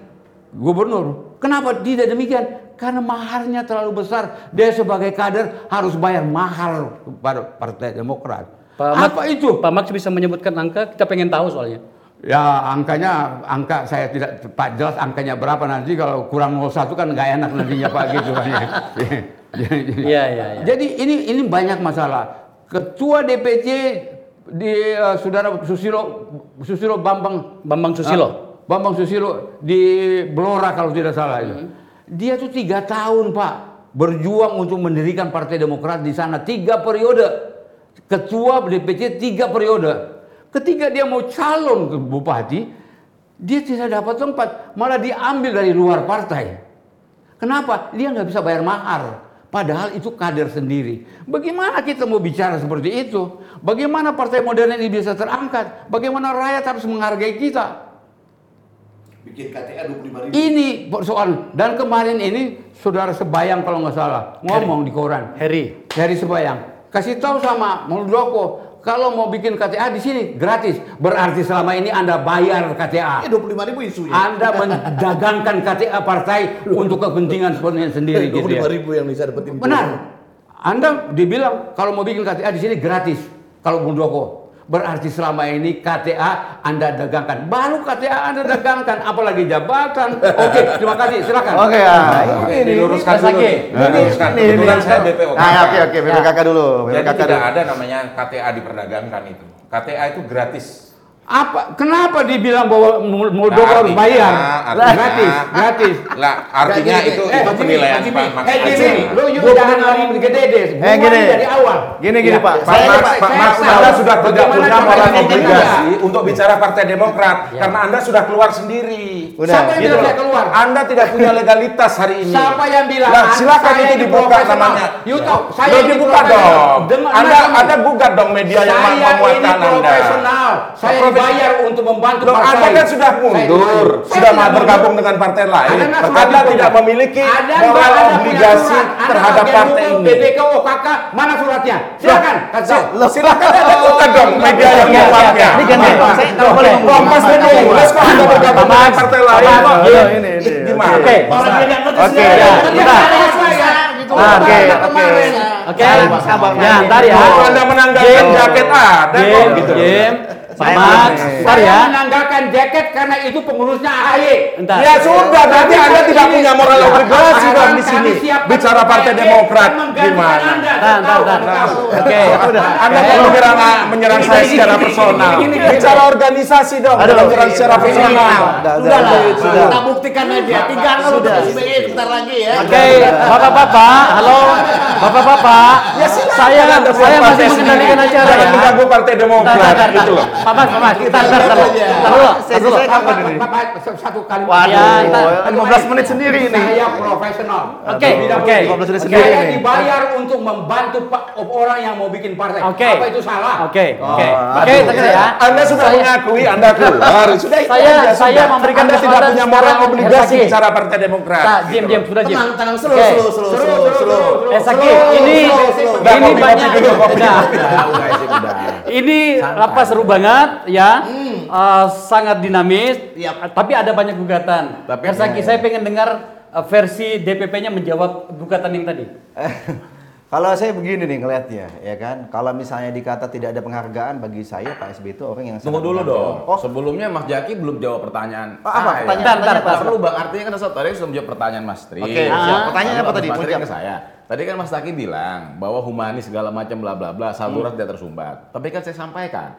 gubernur. Kenapa tidak demikian? Karena maharnya terlalu besar. Dia sebagai kader harus bayar mahar kepada Partai Demokrat. Pak Apa itu? Pak Max bisa menyebutkan angka, kita pengen tahu soalnya. Ya angkanya angka saya tidak tepat jelas angkanya berapa nanti kalau kurang 01 kan nggak enak nantinya Pak gitu kan ya. Iya, iya, iya. Jadi ini ini banyak masalah. Ketua DPC di eh, saudara Susilo Susilo Bambang Bambang Susilo. Ah, Bambang Susilo di Blora kalau tidak salah itu. Dia tuh tiga tahun Pak berjuang untuk mendirikan Partai Demokrat di sana tiga periode. Ketua DPC tiga periode. Ketika dia mau calon ke bupati, dia tidak dapat tempat, malah diambil dari luar partai. Kenapa? Dia nggak bisa bayar mahar. Padahal itu kader sendiri. Bagaimana kita mau bicara seperti itu? Bagaimana partai modern ini bisa terangkat? Bagaimana rakyat harus menghargai kita? Bikin KTA 25 ribu. Ini persoalan. Dan kemarin ini saudara Sebayang kalau nggak salah ngomong di koran. Harry. Dari Sebayang. Kasih tahu sama Muldoko kalau mau bikin KTA di sini gratis. Berarti selama ini Anda bayar KTA. Eh 25 ribu isunya. Anda mendagangkan KTA partai untuk kepentingan sendiri gitu ya. 25 ribu yang bisa dapetin. Benar. Anda dibilang kalau mau bikin KTA di sini gratis. Kalau Muldoko. Berarti selama ini KTA Anda dagangkan. Baru KTA Anda dagangkan. Apalagi jabatan. Oke, terima kasih. Silakan. Oke, ah, ini diluruskan dulu. Nah, diluruskan. ini, Kebetulan ini. saya BPOK. Nah, oke oke, BPKK dulu. Jadi BPKK tidak dulu. ada namanya KTA diperdagangkan itu. KTA itu gratis. Apa? Kenapa dibilang bahwa Mul- Muldoko Nah, harus bayar? artinya- gratis, gratis. Lah, artinya Gini, itu eh, itu penilaian. Pak Max Eh, Haji. gini, lu juga Gua jangan ngomong gede deh. Eh, gini. dari awal. Gini, gini, Pak. Pak Saya- Max, saya- Pak Max, saya- Anda sudah tidak punya kita obligasi untuk bicara Partai Demokrat karena Anda sudah keluar sendiri. Udah. Siapa yang Gitu bilang saya keluar? Anda tidak punya legalitas hari ini. Siapa yang bilang? Nah, Anda- silakan saya itu dibuka namanya. You tahu, saya dibuka dong. Anda Anda gugat dong media yang Saya ini memuatkan Anda. profesional. Saya dibayar untuk membantu Loh, partai. Anda kan sudah mundur, Saya- sudah saya tidak bergabung mundur. dengan partai lain. Anda Anda, tidak memiliki Ada moral Anda obligasi? Anda terhadap partai ini. BPK, OKK, mana suratnya? Silakan, kasih. Loh, silakan Anda buka dong media yang Iya, memuatkan. iya, Ini kan saya kalau boleh. Kompas menulis Mas, kok Anda bergabung dengan partai lain iya. ini, ini. Gimana? Oke. Oke, oke, oke. Oke. Sabar, sabar. Ya, ntar ya. Oh, Anda menanggalkan jaket ada kok gitu. Jim, Saya ya. menanggalkan jaket karena itu pengurusnya AHY. Bentar. Ya sudah, berarti Anda tidak punya moral obligasi dong di sini. Bicara Partai Demokrat gimana? Bentar. tahu. Oke. Anda kok menyerang menyerang saya secara personal. Bicara organisasi dong, bukan menyerang secara personal. Udah, Sudah lah, sudah. kita buktikan aja. Tinggal kalau Sudah. Sebentar lagi ya. Oke, bapak-bapak, halo, bapak-bapak. Ya saya buat saya masih mengendalikan acara Jangan ya. mengganggu Partai Demokrat gitu loh. Pak Mas, Pak Mas, kita bentar, dulu. Bentar dulu, Sesi dulu. saya kapan ini? Satu kali. Waduh, Ya, kita- 15 menit sendiri ini. Saya profesional. Oke, oke. boleh. 15 menit Oke. sendiri Saya ini. dibayar untuk membantu pak orang yang mau bikin partai. Oke. Apa itu salah? Oke, oke. Oh, Oke, terus ya. Anda sudah Saya- mengakui Anda keluar. Sudah itu Saya- saya memberikan Anda tidak punya moral obligasi bicara Partai Demokrat. Tak, diam, diam, sudah diam. Tenang, tenang, slow, Oke. slow, slow, slow, slow. Eh, Saki, Slow, ini ini banyak. Nah. Ini apa seru banget ya, Eh, sangat dinamis. Yap. Tapi ada banyak gugatan. Tapi- saya pengen dengar eh, versi DPP-nya menjawab gugatan yang tadi. Kalau saya begini nih ngelihatnya, ya kan. Kalau misalnya dikata tidak ada penghargaan bagi saya Pak SBY itu orang yang Tunggu dulu dong. Oh, Sebelumnya Mas Jaki belum jawab pertanyaan. Oh, apa? saya. Pertanyaan- pertanyaan apa? perlu bang, artinya kan tadi sudah menjawab pertanyaan Mas Tri. Oke, siap. Lalu Pertanyaannya apa tadi? Mas Tri ke saya. Tadi kan Mas Taki bilang bahwa humanis segala macam bla bla bla, saluran tidak tersumbat. Tapi kan saya sampaikan,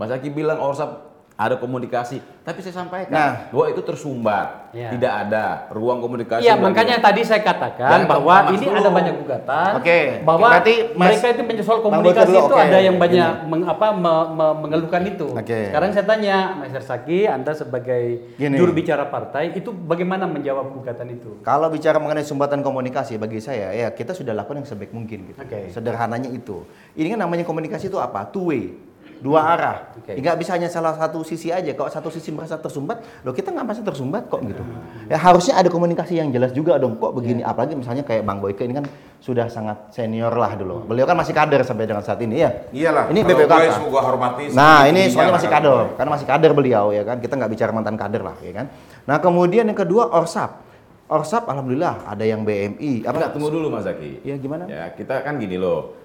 Mas Taki bilang Orsap ada komunikasi, tapi saya sampaikan Nah. bahwa itu tersumbat, Ya. tidak ada ruang komunikasi. Iya, makanya tadi saya katakan Jangan bahwa ini dulu. ada banyak gugatan. Oke, Bahwa berarti Mas- mereka itu Bang komunikasi dulu, itu oke. ada yang banyak meng- apa me- me- mengeluhkan itu. Oke. Sekarang saya tanya, Mas Hersaki, Anda sebagai Gini. juru bicara partai itu bagaimana menjawab gugatan itu? Kalau bicara mengenai sumbatan komunikasi bagi saya ya kita sudah lakukan yang sebaik mungkin gitu. Oke. Sederhananya itu. Ini kan namanya komunikasi itu apa? Two way. Dua arah. Oke. Nggak bisa hanya salah satu sisi aja. Kalau satu sisi merasa tersumbat, loh kita nggak merasa tersumbat kok gitu. Ya harusnya ada komunikasi yang jelas juga dong. Kok begini? Apalagi misalnya kayak Bang Boyke ini kan sudah sangat senior lah dulu. Beliau kan masih kader sampai dengan saat ini ya. Iyalah. Ini kalau BPKK. gue gua hormati. Nah ini soalnya lah masih kader, gue. karena masih kader beliau ya kan. Kita nggak bicara mantan kader lah ya kan. Nah kemudian yang kedua Orsap. Orsap alhamdulillah ada yang BMI. Enggak, tunggu dulu Mas Zaki. Ya gimana? Ya, kita kan gini loh.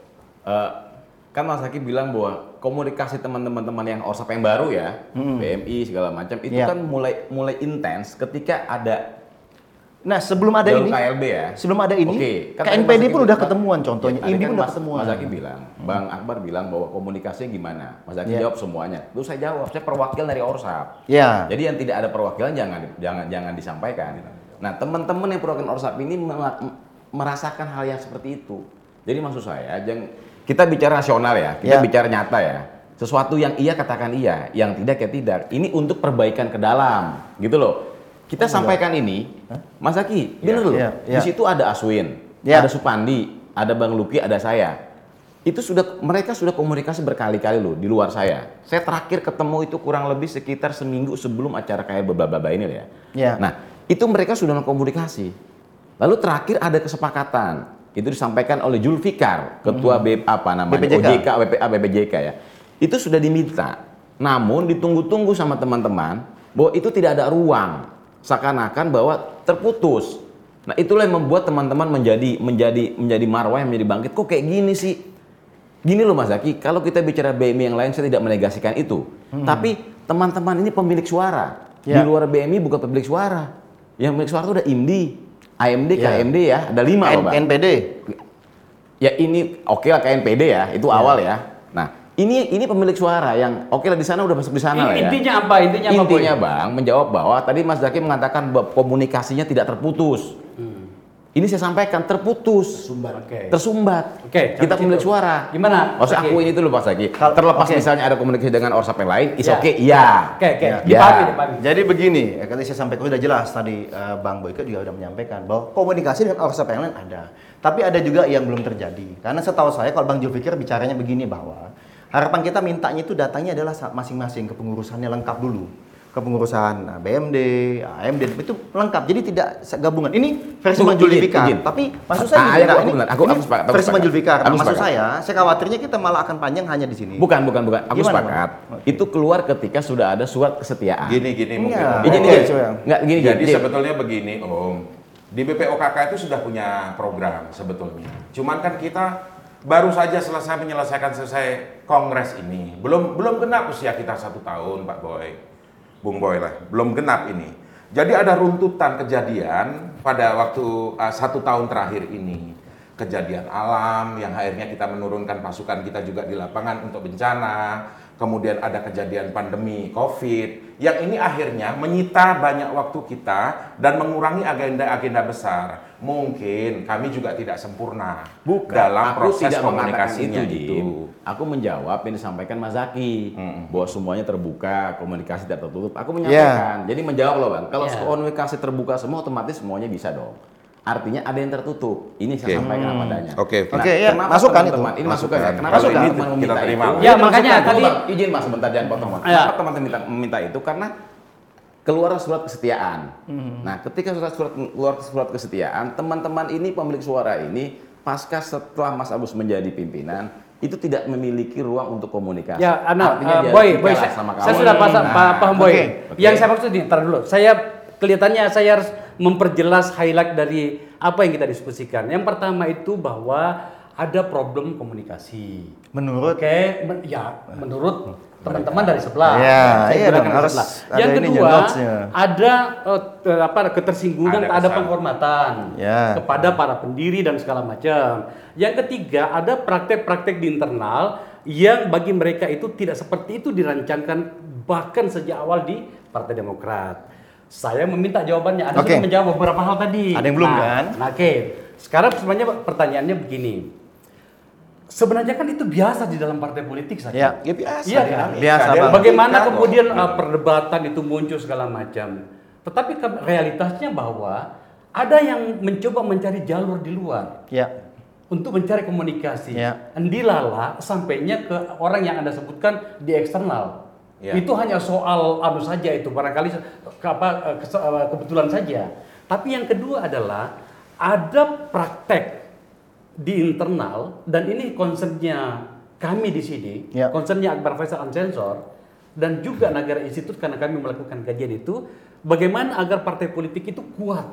Eh, kan Mas Zaki bilang bahwa komunikasi teman-teman teman yang Orsap yang baru ya, BMI segala macam itu Iya. kan mulai mulai intens ketika ada Nah sebelum ada ini, KLB ya. sebelum ada ini, kan tadi KNPD pun udah ketemuan contohnya, Ya, INDI kan pun udah Mas- ketemuan. Mas Zaki bilang, Bang Akbar bilang bahwa komunikasinya gimana? Mas Zaki Iya. jawab semuanya. Terus saya jawab, saya perwakilan dari Orsap. Ya. Jadi yang tidak ada perwakilan jangan jangan jangan disampaikan. Nah, teman-teman yang perwakilan Orsap ini me- merasakan hal yang seperti itu. Jadi maksud saya, jangan kita bicara rasional ya, kita Ya. bicara nyata ya. Sesuatu yang iya katakan iya, yang tidak ya tidak. Ini untuk perbaikan ke dalam, gitu loh. Kita sampaikan ini, Mas Aki, bener loh. Iya, iya. Di situ ada Aswin, Ya. ada Supandi, ada Bang Luki, ada saya. Itu sudah mereka sudah komunikasi berkali-kali loh di luar saya. Saya terakhir ketemu itu kurang lebih sekitar seminggu sebelum acara kayak bla bla bla ini ya. Ya. Nah, itu mereka sudah komunikasi. Lalu terakhir ada kesepakatan. Itu disampaikan oleh Julfikar, ketua B apa namanya? BPJK. OJK, BPA, BPJK ya. Itu sudah diminta. Namun ditunggu-tunggu sama teman-teman bahwa itu tidak ada ruang. Seakan-akan bahwa terputus. Nah, itulah yang membuat teman-teman menjadi menjadi menjadi marwah yang menjadi bangkit. Kok kayak gini sih? Gini loh Mas Zaki, kalau kita bicara BMI yang lain saya tidak menegasikan itu. Tapi teman-teman ini pemilik suara. Di Ya. luar BMI bukan pemilik suara. Yang pemilik suara itu ada IMDI, AMD. KMD ya, ada lima loh Bang. NPD. Ya ini oke lah KNPD ya, itu awal ya. Nah ini ini pemilik suara yang oke lah di sana udah masuk di sana lah ya. Intinya apa? Intinya apa? Boy? Intinya bang menjawab bahwa tadi Mas Zaki mengatakan bahwa komunikasinya tidak terputus. Ini saya sampaikan terputus, Oke. tersumbat. Oke, kita sampai pemilik suara. Gimana, Maksud Zaki? aku ini dulu Pak Zaki. Kal- Terlepas oke. misalnya ada komunikasi dengan orsap yang lain, is Ya. oke, iya. Oke, oke. Ya. Dipahami, dipahami. Jadi begini, ya, tadi saya sampaikan sudah jelas tadi eh, Bang Boyke juga sudah menyampaikan bahwa komunikasi dengan Orsap yang lain ada. Tapi ada juga yang belum terjadi. Karena setahu saya kalau Bang Julfikir bicaranya begini bahwa harapan kita mintanya itu datanya adalah masing-masing kepengurusannya lengkap dulu. Kepengurusan nah, BMD, AMD itu lengkap. Jadi tidak gabungan. Ini versi Bang Julfikar. Tapi maksud saya Ah, begini, iya, nah, aku ini, benar. Aku- ini aku sepakat, aku versi Bang. Julfikar. Nah, maksud sepakat. saya, saya khawatirnya kita malah akan panjang hanya di sini. Bukan, bukan, bukan. Aku Gimana, sepakat. Bang? Itu keluar ketika sudah ada surat kesetiaan. Gini gini mungkin. Iya. Ya, gini, gini. Nggak, gini, Jadi gini. sebetulnya begini Om, di BPOKK itu sudah punya program sebetulnya. Cuman kan kita baru saja selesai menyelesaikan selesai kongres ini. Belum belum genap usia kita satu tahun, Pak Boy, Bung Boy lah, belum genap ini. Jadi ada runtutan kejadian pada waktu uh, satu tahun terakhir ini. Kejadian alam yang akhirnya kita menurunkan pasukan kita juga di lapangan untuk bencana. Kemudian ada kejadian pandemi COVID. Yang ini akhirnya menyita banyak waktu kita dan mengurangi agenda-agenda besar. Mungkin kami juga tidak sempurna dalam aku proses tidak komunikasinya itu, itu. Aku menjawab yang disampaikan Mas Zaki bahwa semuanya terbuka, komunikasi tidak tertutup. Aku menyampaikan. Jadi menjawab loh bang. Kalau Ya. komunikasi terbuka semua, otomatis semuanya bisa dong. Artinya ada yang tertutup. Ini saya Oke. sampaikan apa adanya. Oke, oke. Oke, ya, kenapa masukan teman-teman- itu. Ini masukan ya. Masukan. Kenapa teman-teman ini kita meminta terima. itu? Ya, Ini makanya tadi- izin mas sebentar jangan potong mas. Ya. Kenapa teman-teman minta, meminta itu? Karena keluar surat kesetiaan. Nah, ketika surat surat keluar surat kesetiaan, teman-teman ini pemilik suara ini pasca setelah Mas Agus menjadi pimpinan itu tidak memiliki ruang untuk komunikasi. Ya, Ana, Artinya uh, dia boy, boy, saya, sama saya sudah paham, Nah, pa- paham boy. oke, oke. Yang saya maksud ini, ntar dulu. Saya kelihatannya saya harus memperjelas highlight dari apa yang kita diskusikan. Yang pertama itu bahwa ada problem komunikasi. Menurut Oke, men- ya menurut teman-teman dari sebelah. Ya, iya gunakan dong, dari harus sebelah. ada Yang kedua, ada te- apa ketersinggungan, Ada ada, penghormatan Ya. kepada para pendiri dan segala macam. Yang ketiga, ada praktek-praktek di internal yang bagi mereka itu tidak seperti itu dirancangkan bahkan sejak awal di Partai Demokrat. Saya meminta jawabannya. Anda Oke. sudah menjawab beberapa hal tadi. Ada yang belum, Nah, kan? Nah, oke. Sekarang sebenarnya pertanyaannya begini. Sebenarnya kan itu biasa di dalam partai politik saja. Ya. Ya biasa. Iya kan? Biasa, Bagaimana kemudian uh, perdebatan itu muncul segala macam. Tetapi realitasnya bahwa ada yang mencoba mencari jalur di luar ya, untuk mencari komunikasi. Ya. Endilala sampainya ke orang yang Anda sebutkan di eksternal. Ya. Itu hanya soal anu saja itu barangkali apa eh, eh, kebetulan saja. Tapi yang kedua adalah ada praktek di internal dan ini concernnya kami di sini, Ya. concernnya Akbar Faisal Unsensor dan juga Negara Institut karena kami melakukan kajian itu bagaimana agar partai politik itu kuat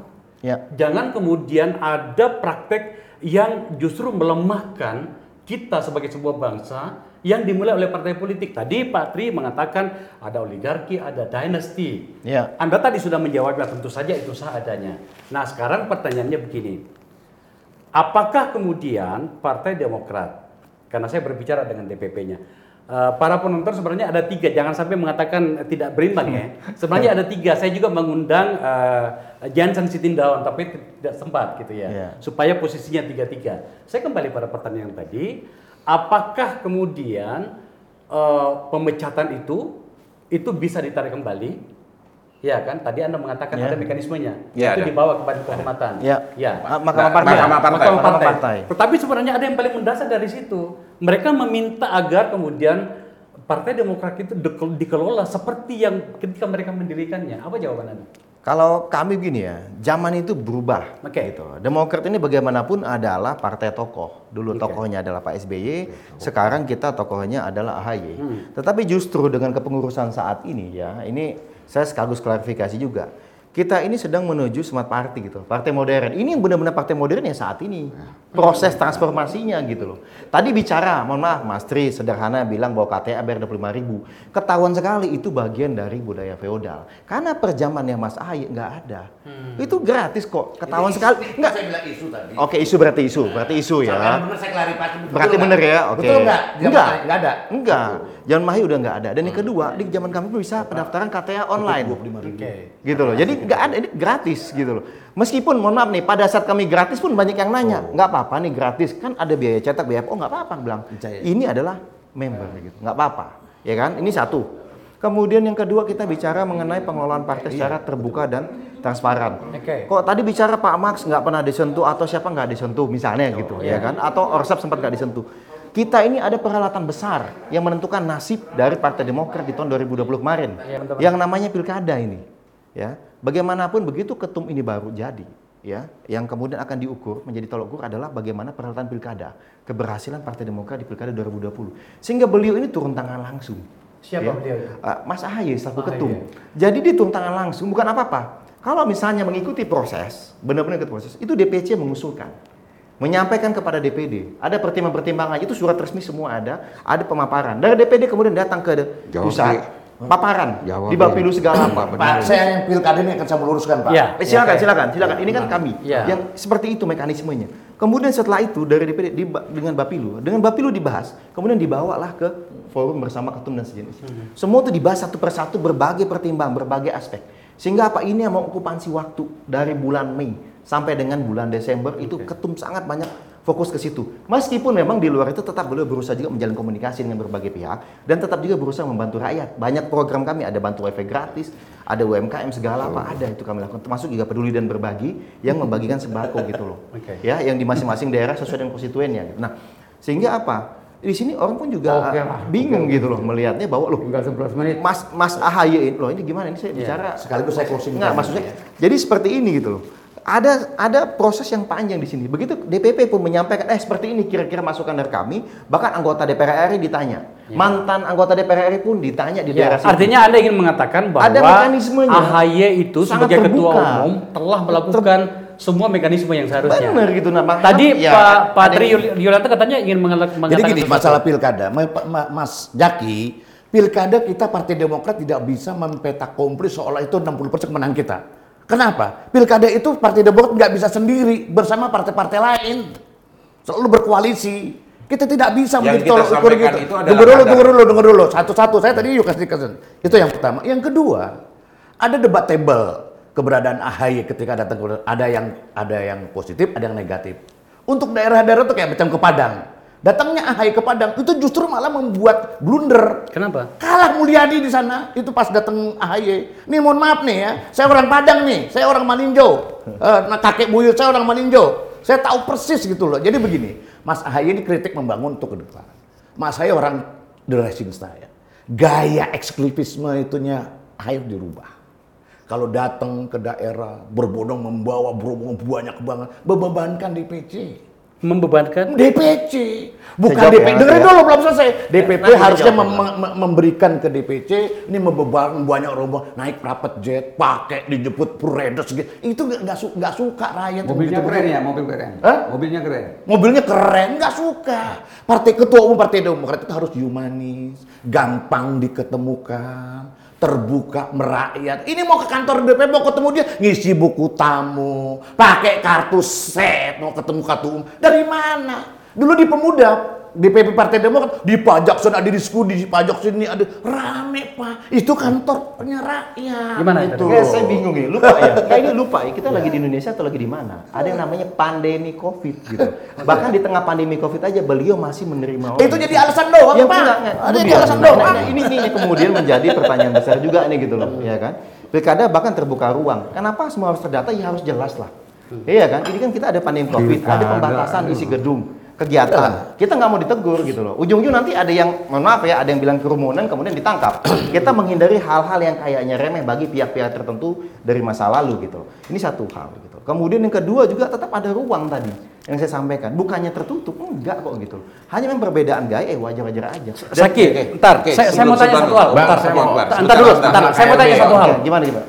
ya. Jangan kemudian ada praktek yang justru melemahkan kita sebagai sebuah bangsa yang dimulai oleh partai politik. Tadi Pak Tri mengatakan ada oligarki, ada dynasty. Ya. Anda tadi sudah menjawabnya tentu saja itu sah adanya. Nah sekarang pertanyaannya begini. Apakah kemudian Partai Demokrat, karena saya berbicara dengan DPP-nya, eh, para penonton sebenarnya ada tiga, jangan sampai mengatakan tidak berimbang ya. Sebenarnya ada tiga, saya juga mengundang eh, Jansen Sitindaun, tapi tidak sempat gitu ya, Iya. supaya posisinya tiga-tiga. Saya kembali pada pertanyaan tadi, apakah kemudian eh, pemecatan itu itu bisa ditarik kembali? Ya kan, tadi Anda mengatakan Ya. ada mekanismenya, Ya, itu ada. dibawa kepada kehormatan. Ya. ya. Ah, Mahkamah Nah, Partai. Mahkamah Partai. Mahkamah Mahkamah partai. Partai. Tetapi sebenarnya ada yang paling mendasar dari situ. Mereka meminta agar kemudian Partai Demokrat itu dike- dikelola seperti yang ketika mereka mendirikannya. Apa jawaban Anda? Kalau kami begini ya, zaman itu berubah. Oke. Gitu. Demokrat ini bagaimanapun adalah partai tokoh. Dulu Oke. tokohnya adalah Pak SBY, sekarang kita tokohnya adalah AHY. Hmm. Tetapi justru dengan kepengurusan saat ini ya, ini saya sekaligus klarifikasi juga. Kita ini sedang menuju smart party gitu, partai modern. Ini yang benar-benar partai modern ya saat ini. Proses transformasinya gitu loh. Tadi bicara, mohon maaf Mas Tri sederhana bilang bahwa KTA bayar 25 ribu. Ketahuan sekali itu bagian dari budaya feodal. Karena per zamannya Mas Ahy nggak ada. Itu gratis kok. Ketahuan sekali. Enggak. Saya bilang isu tadi. Oke isu berarti isu, berarti isu ya. Sampai benar saya klarifikasi. Berarti nggak? bener ya, oke. Betul nggak? Enggak. saya Nggak ada. Enggak. Zaman Mahi udah nggak ada. Dan yang kedua, di zaman kami pun bisa pendaftaran KTA online. Gitu loh. Jadi nggak ada, ini gratis gitu loh. Meskipun mohon maaf nih, pada saat kami gratis pun banyak yang nanya, nggak apa-apa nih gratis, kan ada biaya cetak, biaya? Oh nggak apa-apa, bilang. Ini adalah member gitu, nggak apa-apa, ya kan? Ini satu. Kemudian yang kedua kita bicara mengenai pengelolaan partai secara terbuka dan transparan. Oke. Kok tadi bicara Pak Max nggak pernah disentuh atau siapa nggak disentuh misalnya gitu ya kan? Atau Orsap sempat nggak disentuh. Kita ini ada peralatan besar yang menentukan nasib dari Partai Demokrat di tahun 2020 kemarin. Betul. yang namanya pilkada ini. Ya, bagaimanapun begitu ketum ini baru jadi, ya, yang kemudian akan diukur menjadi tolok ukur adalah bagaimana peralatan pilkada, keberhasilan Partai Demokrat di pilkada 2020. Sehingga beliau ini turun tangan langsung. Siapa beliau? Uh, Mas Ahaye selaku Ahaye. ketum. Jadi dia turun tangan langsung, bukan apa-apa. Kalau misalnya mengikuti proses, benar-benar ikut proses, itu DPC mengusulkan. Menyampaikan kepada DPD. Ada pertimbangan-pertimbangan itu surat resmi semua ada, ada pemaparan. Dari DPD kemudian datang ke Jawab, pusat, paparan Jawab, di Bapilu segala apa. Pak, saya yang pilkada ini akan saya meluruskan, Pak. Ya. Eh, silakan, silakan, silakan. Ini kan kami Ya. yang seperti itu mekanismenya. Kemudian setelah itu dari DPD di- dengan Bapilu, dengan Bapilu dibahas, kemudian dibawalah ke forum bersama ketum dan sejenis. Semua itu dibahas satu persatu berbagai pertimbangan, berbagai aspek. Sehingga apa ini yang mengokupansi waktu dari bulan Mei sampai dengan bulan Desember itu ketum sangat banyak fokus ke situ. Meskipun memang di luar itu tetap beliau berusaha juga menjalin komunikasi dengan berbagai pihak dan tetap juga berusaha membantu rakyat. Banyak program kami ada bantu wifi gratis, ada UMKM segala apa ada itu kami lakukan termasuk juga peduli dan berbagi yang membagikan sembako gitu loh. Oke. Ya, yang di masing-masing daerah sesuai dengan konstituennya. gitu. Nah, sehingga apa? Di sini orang pun juga Oke lah, bingung gitu loh melihatnya bahwa loh Tinggal 11 menit. Mas Mas AHY ini loh ini gimana ini saya bicara Sekaligus saya closing. Enggak, maksudnya ya. jadi seperti ini gitu loh. Ada ada proses yang panjang di sini. Begitu DPP pun menyampaikan eh seperti ini kira-kira masukan dari kami, bahkan anggota DPR RI ditanya. Mantan anggota DPR RI pun ditanya di Ya, daerah situ. artinya Anda ingin mengatakan bahwa Ada mekanismenya. AHY itu Sangat sebagai ketua terbuka. umum telah melakukan semua mekanisme yang seharusnya. Benar gitu nah. makanya Tadi ya, Pak Pak ada Tri katanya ingin mengelak- Jadi mengatakan gini, sesuatu. masalah pilkada, Ma- Ma- Mas Jaki, pilkada kita Partai Demokrat tidak bisa mempetak komplit seolah itu 60% kemenangan kita. Kenapa? Pilkada itu Partai Demokrat nggak bisa sendiri bersama partai-partai lain. Selalu berkoalisi. Kita tidak bisa Yang tolok ukur gitu. itu Tunggu dulu, tunggu dulu, tunggu dulu. Satu-satu. Saya tadi juga kasih kesan. Itu yang pertama. Yang kedua, ada debatable keberadaan AHY ketika datang ada yang ada yang positif, ada yang negatif. Untuk daerah-daerah itu kayak macam ke Padang. Datangnya AHY ke Padang itu justru malah membuat blunder. Kenapa? Kalah Mulyadi di sana itu pas datang AHY. Nih mohon maaf nih ya, saya orang Padang nih, saya orang Maninjo. Eh, nah, kakek buyut saya orang Maninjo. Saya tahu persis gitu loh. Jadi begini, Mas AHY ini kritik membangun untuk ke depan. Mas AHY orang the racing style. Gaya eksklusifisme itunya harus dirubah. Kalau datang ke daerah berbondong membawa berombongan banyak banget, bebankan DPC. Membebankan DPC bukan DPC ya, dengerin ya. dulu belum selesai DPP saya harusnya mem- mem- memberikan ke DPC ini membebankan banyak rombongan naik private jet pakai dijemput Puredos gitu itu nggak nggak su- nggak suka rakyat Mobilnya begitu. keren ya, mobil keren. Hah? Mobilnya keren. mobilnya keren nggak suka partai ketua umum partai demokrat itu harus humanis gampang diketemukan terbuka merakyat. Ini mau ke kantor DPP mau ketemu dia ngisi buku tamu pakai kartu set mau ketemu ketua umum. Dari mana? Dulu di pemuda DPP Partai Demokrat dipajak sana ada diskusi dipajak sini ada rame pak itu kantornya rakyat Gimana itu? Kayak saya bingung ya, lupa ya. Kayak ini lupa ya, kita lagi di Indonesia atau lagi di mana? Ada yang namanya pandemi Covid gitu. Bahkan di tengah pandemi Covid aja beliau masih menerima orang. itu jadi alasan doang Ya, pak enggak, enggak. ada jadi alasan doang nah, ini, ini ini kemudian menjadi pertanyaan besar juga nih gitu loh, ya kan? Pilkada bahkan terbuka ruang. Kenapa semua harus terdata? Ya harus jelas lah. Iya kan? Ini kan kita ada pandemi Covid, ada pembatasan isi gedung, kegiatan. Kita nggak mau ditegur gitu loh. Ujung-ujung nanti ada yang, mohon maaf ya, ada yang bilang kerumunan kemudian ditangkap. Kita menghindari hal-hal yang kayaknya remeh bagi pihak-pihak tertentu dari masa lalu gitu loh. Ini satu hal gitu. Kemudian yang kedua juga tetap ada ruang tadi yang saya sampaikan. Bukannya tertutup, enggak kok gitu loh. Hanya memang perbedaan gaya, eh wajar-wajar aja. Dan- Saki, oke. ntar, Oke, saya, saya mau tanya satu hal. Bang, Ntar, saya mau- ntar, dulu, ntar. Saya mau tanya satu hal. Gimana gimana?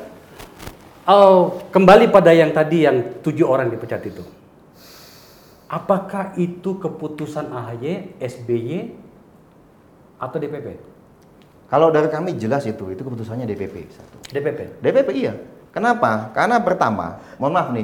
Oh, kembali pada yang tadi yang tujuh orang dipecat itu. Apakah itu keputusan AHY, SBY, atau DPP? Kalau dari kami jelas itu, itu keputusannya DPP satu. DPP. DPP iya. Kenapa? Karena pertama, mohon maaf nih,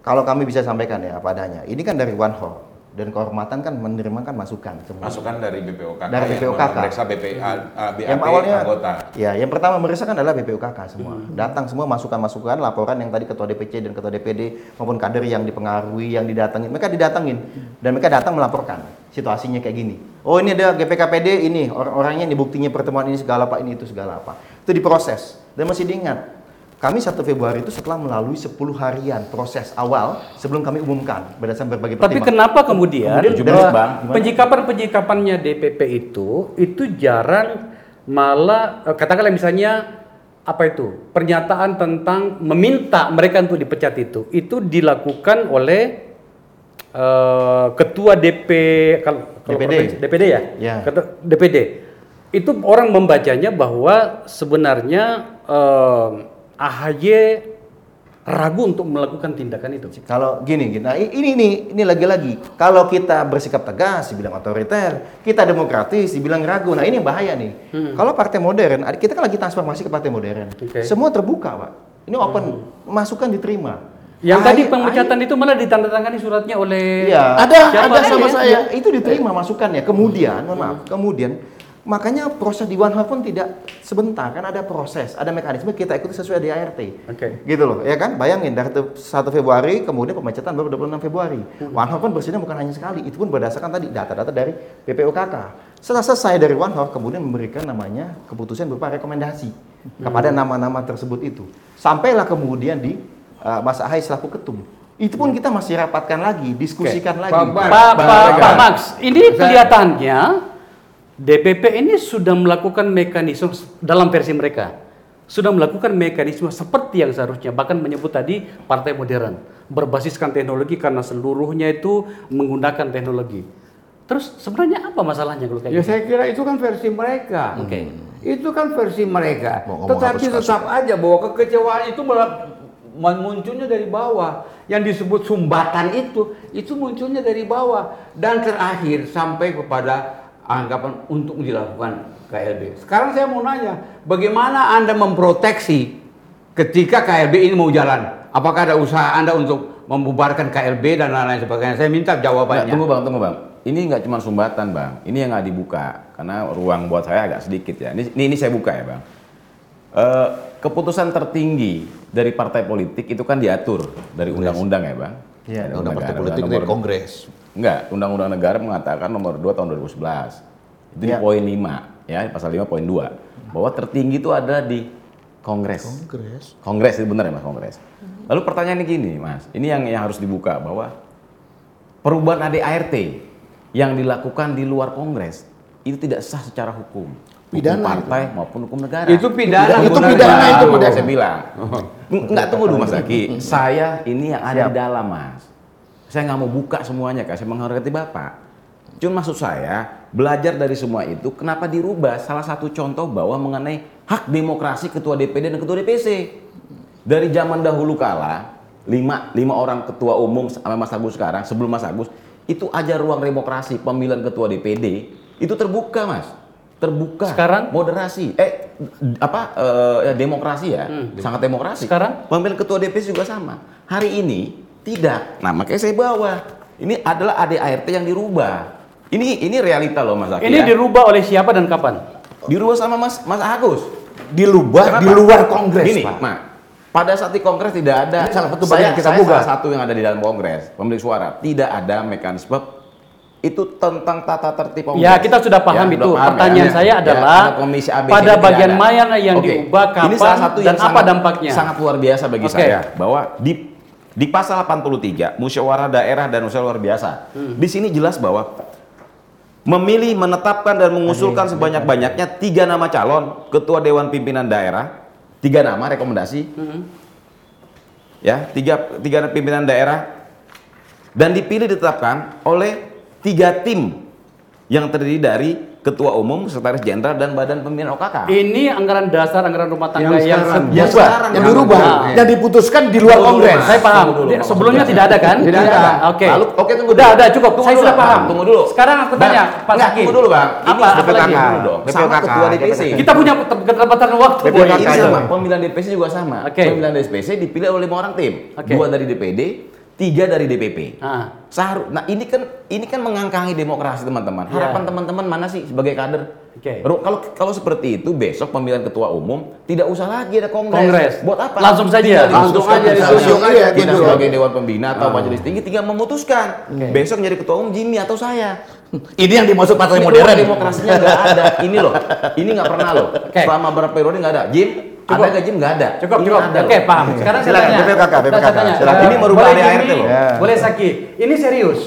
kalau kami bisa sampaikan ya apa adanya. Ini kan dari One Hall dan kehormatan kan menerima kan masukan semua. Masukan dari BPOKK Dari yang BPOKK. memeriksa BPA, BAP yang awalnya anggota. ya yang pertama memeriksa kan adalah BPUKK semua. Datang semua masukan-masukan laporan yang tadi ketua DPC dan ketua DPD maupun kader yang dipengaruhi yang didatengin mereka didatengin dan mereka datang melaporkan situasinya kayak gini. Oh ini ada GPKPD ini orang-orangnya ini buktinya pertemuan ini segala apa ini itu segala apa. Itu diproses dan masih diingat kami 1 Februari itu setelah melalui 10 harian proses awal sebelum kami umumkan berdasarkan berbagai Tapi pertimbangan. kenapa kemudian Kemudian bahwa Bang, penjikapan-penjikapannya DPP itu itu jarang malah eh, katakanlah misalnya apa itu pernyataan tentang meminta mereka untuk dipecat itu itu dilakukan oleh eh, ketua DP kalau kalau DPD. DPD ya, Ya. Ketua DPD itu orang membacanya bahwa sebenarnya eh, AHY ragu untuk melakukan tindakan itu. Kalau gini, gini. Nah, ini ini ini lagi-lagi. Kalau kita bersikap tegas, dibilang otoriter, kita demokratis, dibilang ragu. Nah, ini yang bahaya nih. Kalau partai modern, kita kan lagi transformasi ke partai modern. Oke. Semua terbuka, Pak. Ini open, masukan diterima. Yang Ayo- tadi pemecatan itu malah ditandatangani suratnya oleh Iya. Ada, Siapa? ada sama Ya, saya. Ya, itu diterima masukannya. Kemudian, mohon maaf, kemudian makanya proses di One Health pun tidak sebentar kan ada proses, ada mekanisme kita ikuti sesuai di ART. Oke. Gitu loh, ya kan? Bayangin dari 1 Februari kemudian pemecatan baru 26 Februari. One Health pun bersidang bukan hanya sekali, itu pun berdasarkan tadi data-data dari PPOKK. Setelah selesai dari One Health kemudian memberikan namanya keputusan berupa rekomendasi kepada nama-nama tersebut itu. Sampailah kemudian di uh, Mas Ahai selaku ketum. Itu pun kita masih rapatkan lagi, diskusikan lagi. Pak Max, ini Saya- kelihatannya DPP ini sudah melakukan mekanisme dalam versi mereka. Sudah melakukan mekanisme seperti yang seharusnya, bahkan menyebut tadi partai modern, berbasiskan teknologi karena seluruhnya itu menggunakan teknologi. Terus sebenarnya apa masalahnya kalau kayak Ya gitu? saya kira itu kan versi mereka. Oke. Itu kan versi mereka. Mau Tetapi tetap aja bahwa kekecewaan itu malah munculnya dari bawah. Yang disebut sumbatan itu, itu munculnya dari bawah. Dan terakhir sampai kepada anggapan untuk dilakukan KLB. Sekarang saya mau nanya, bagaimana Anda memproteksi ketika KLB ini mau jalan? Apakah ada usaha Anda untuk membubarkan KLB dan lain-lain sebagainya? Saya minta Nggak, jawabannya. tunggu bang, tunggu bang. Ini nggak cuma sumbatan bang. Ini yang nggak dibuka karena ruang buat saya agak sedikit ya. Ini, ini, ini saya buka ya bang. Eh, keputusan tertinggi dari partai politik itu kan diatur dari undang-undang ya bang. Iya, Ada Undang partai politik dari Kongres. Enggak, undang-undang negara mengatakan nomor 2 tahun 2011. Itu di Ya. poin 5 ya, pasal 5 poin 2 bahwa tertinggi itu ada di Kongres. Kongres. Kongres itu benar ya Mas Kongres. Lalu pertanyaannya gini Mas, ini yang yang harus dibuka bahwa perubahan ADART yang dilakukan di luar Kongres itu tidak sah secara hukum. Pidana hukum partai maupun hukum negara. Itu pidana, Itu pidana, Bang. itu pidana. saya bilang. Enggak tunggu dulu Mas Zaki. Saya ini yang ada di dalam Mas. Saya nggak mau buka semuanya, Kak. Saya menghormati Bapak. Cuma maksud saya, belajar dari semua itu, kenapa dirubah? Salah satu contoh bahwa mengenai hak demokrasi ketua DPD dan ketua DPC. Dari zaman dahulu kala, lima, lima orang ketua umum sama Mas Agus sekarang, sebelum Mas Agus, itu aja ruang demokrasi pemilihan ketua DPD, itu terbuka Mas. Terbuka. Sekarang? Moderasi. Eh, apa, eh, ya, demokrasi ya, sangat demokrasi. Sekarang? Pemilihan ketua DPC juga sama. Hari ini tidak. Nah, makanya saya bawa. Ini adalah ADART yang dirubah. Ini ini realita loh Mas Zaki. Ini ya. dirubah oleh siapa dan kapan? dirubah sama Mas Mas Agus. Dilubah di Kenapa? luar Kongres, Gini, Pak. Mak, pada saat di Kongres tidak ada. Ini salah satu saya, bagian kita saya buka. salah satu yang ada di dalam Kongres, pemilik suara. Tidak ada mekanisme itu tentang tata tertib Kongres. Ya, kita sudah paham Ya, itu. paham Pertanyaan ya. saya Ya, adalah, ada komisi ABC pada bagian mana yang Oke. diubah, Ini kapan, salah satu dan yang apa sangat- dampaknya? Sangat luar biasa bagi Oke. saya bahwa di di pasal 83 musyawarah daerah dan musyawarah luar biasa. Hmm. Di sini jelas bahwa memilih, menetapkan dan mengusulkan sebanyak-banyaknya tiga nama calon ketua dewan pimpinan daerah, tiga nama rekomendasi, ya tiga tiga pimpinan daerah dan dipilih ditetapkan oleh tiga tim yang terdiri dari ketua umum, sekretaris jenderal dan badan pembinaan OKK. Ini anggaran dasar, anggaran rumah tangga Yang yang, sekarang. Yang sekarang yang kan. dirubah, Nah. yang diputuskan di luar Kongres. Saya paham. Dulu. Sebelumnya tidak ada kan? Tidak ada. Oke. Lalu, oke tunggu Udah dulu. ada cukup. Tunggu Saya dulu, sudah Bang. paham. Tunggu dulu. Sekarang aku tanya, Bang, Pak enggak, Zaki. tunggu dulu, Bang. Ini Apa? Apa lagi? Sama ketua DPC. Kita punya keterlambatan waktu. Ini sama, pemilihan DPC juga sama. Oke. Pemilihan DPC dipilih oleh lima orang tim. Oke. Dua dari DPD, tiga dari DPP. Ah. Seharu- nah ini kan ini kan mengangkangi demokrasi teman-teman. Iya. Harapan teman-teman mana sih sebagai kader? Oke. Ru- Kalau kalau seperti itu besok pemilihan ketua umum tidak usah lagi ada kongres. Kongres. Buat apa? Langsung saja. Langsung aja ditunjuk aja, Kita gitu. sebagai dewan pembina atau majelis tinggi tinggal memutuskan. Besok jadi ketua umum Jimmy atau saya. Ini yang dimaksud partai modern. demokrasinya nggak ada. Ini loh, ini nggak pernah loh. Oke. Selama berapa periode nggak ada. Jim, Cukup. ada nggak Jim nggak ada. Cukup, Ini cukup. ada Oke, loh. paham. Sekarang saya Silakan, tanya. BPKK, Saya BPKK. tanya. Silakan. Ini merubah boleh Jimmy, loh. Ya. Boleh Saki. Ini serius.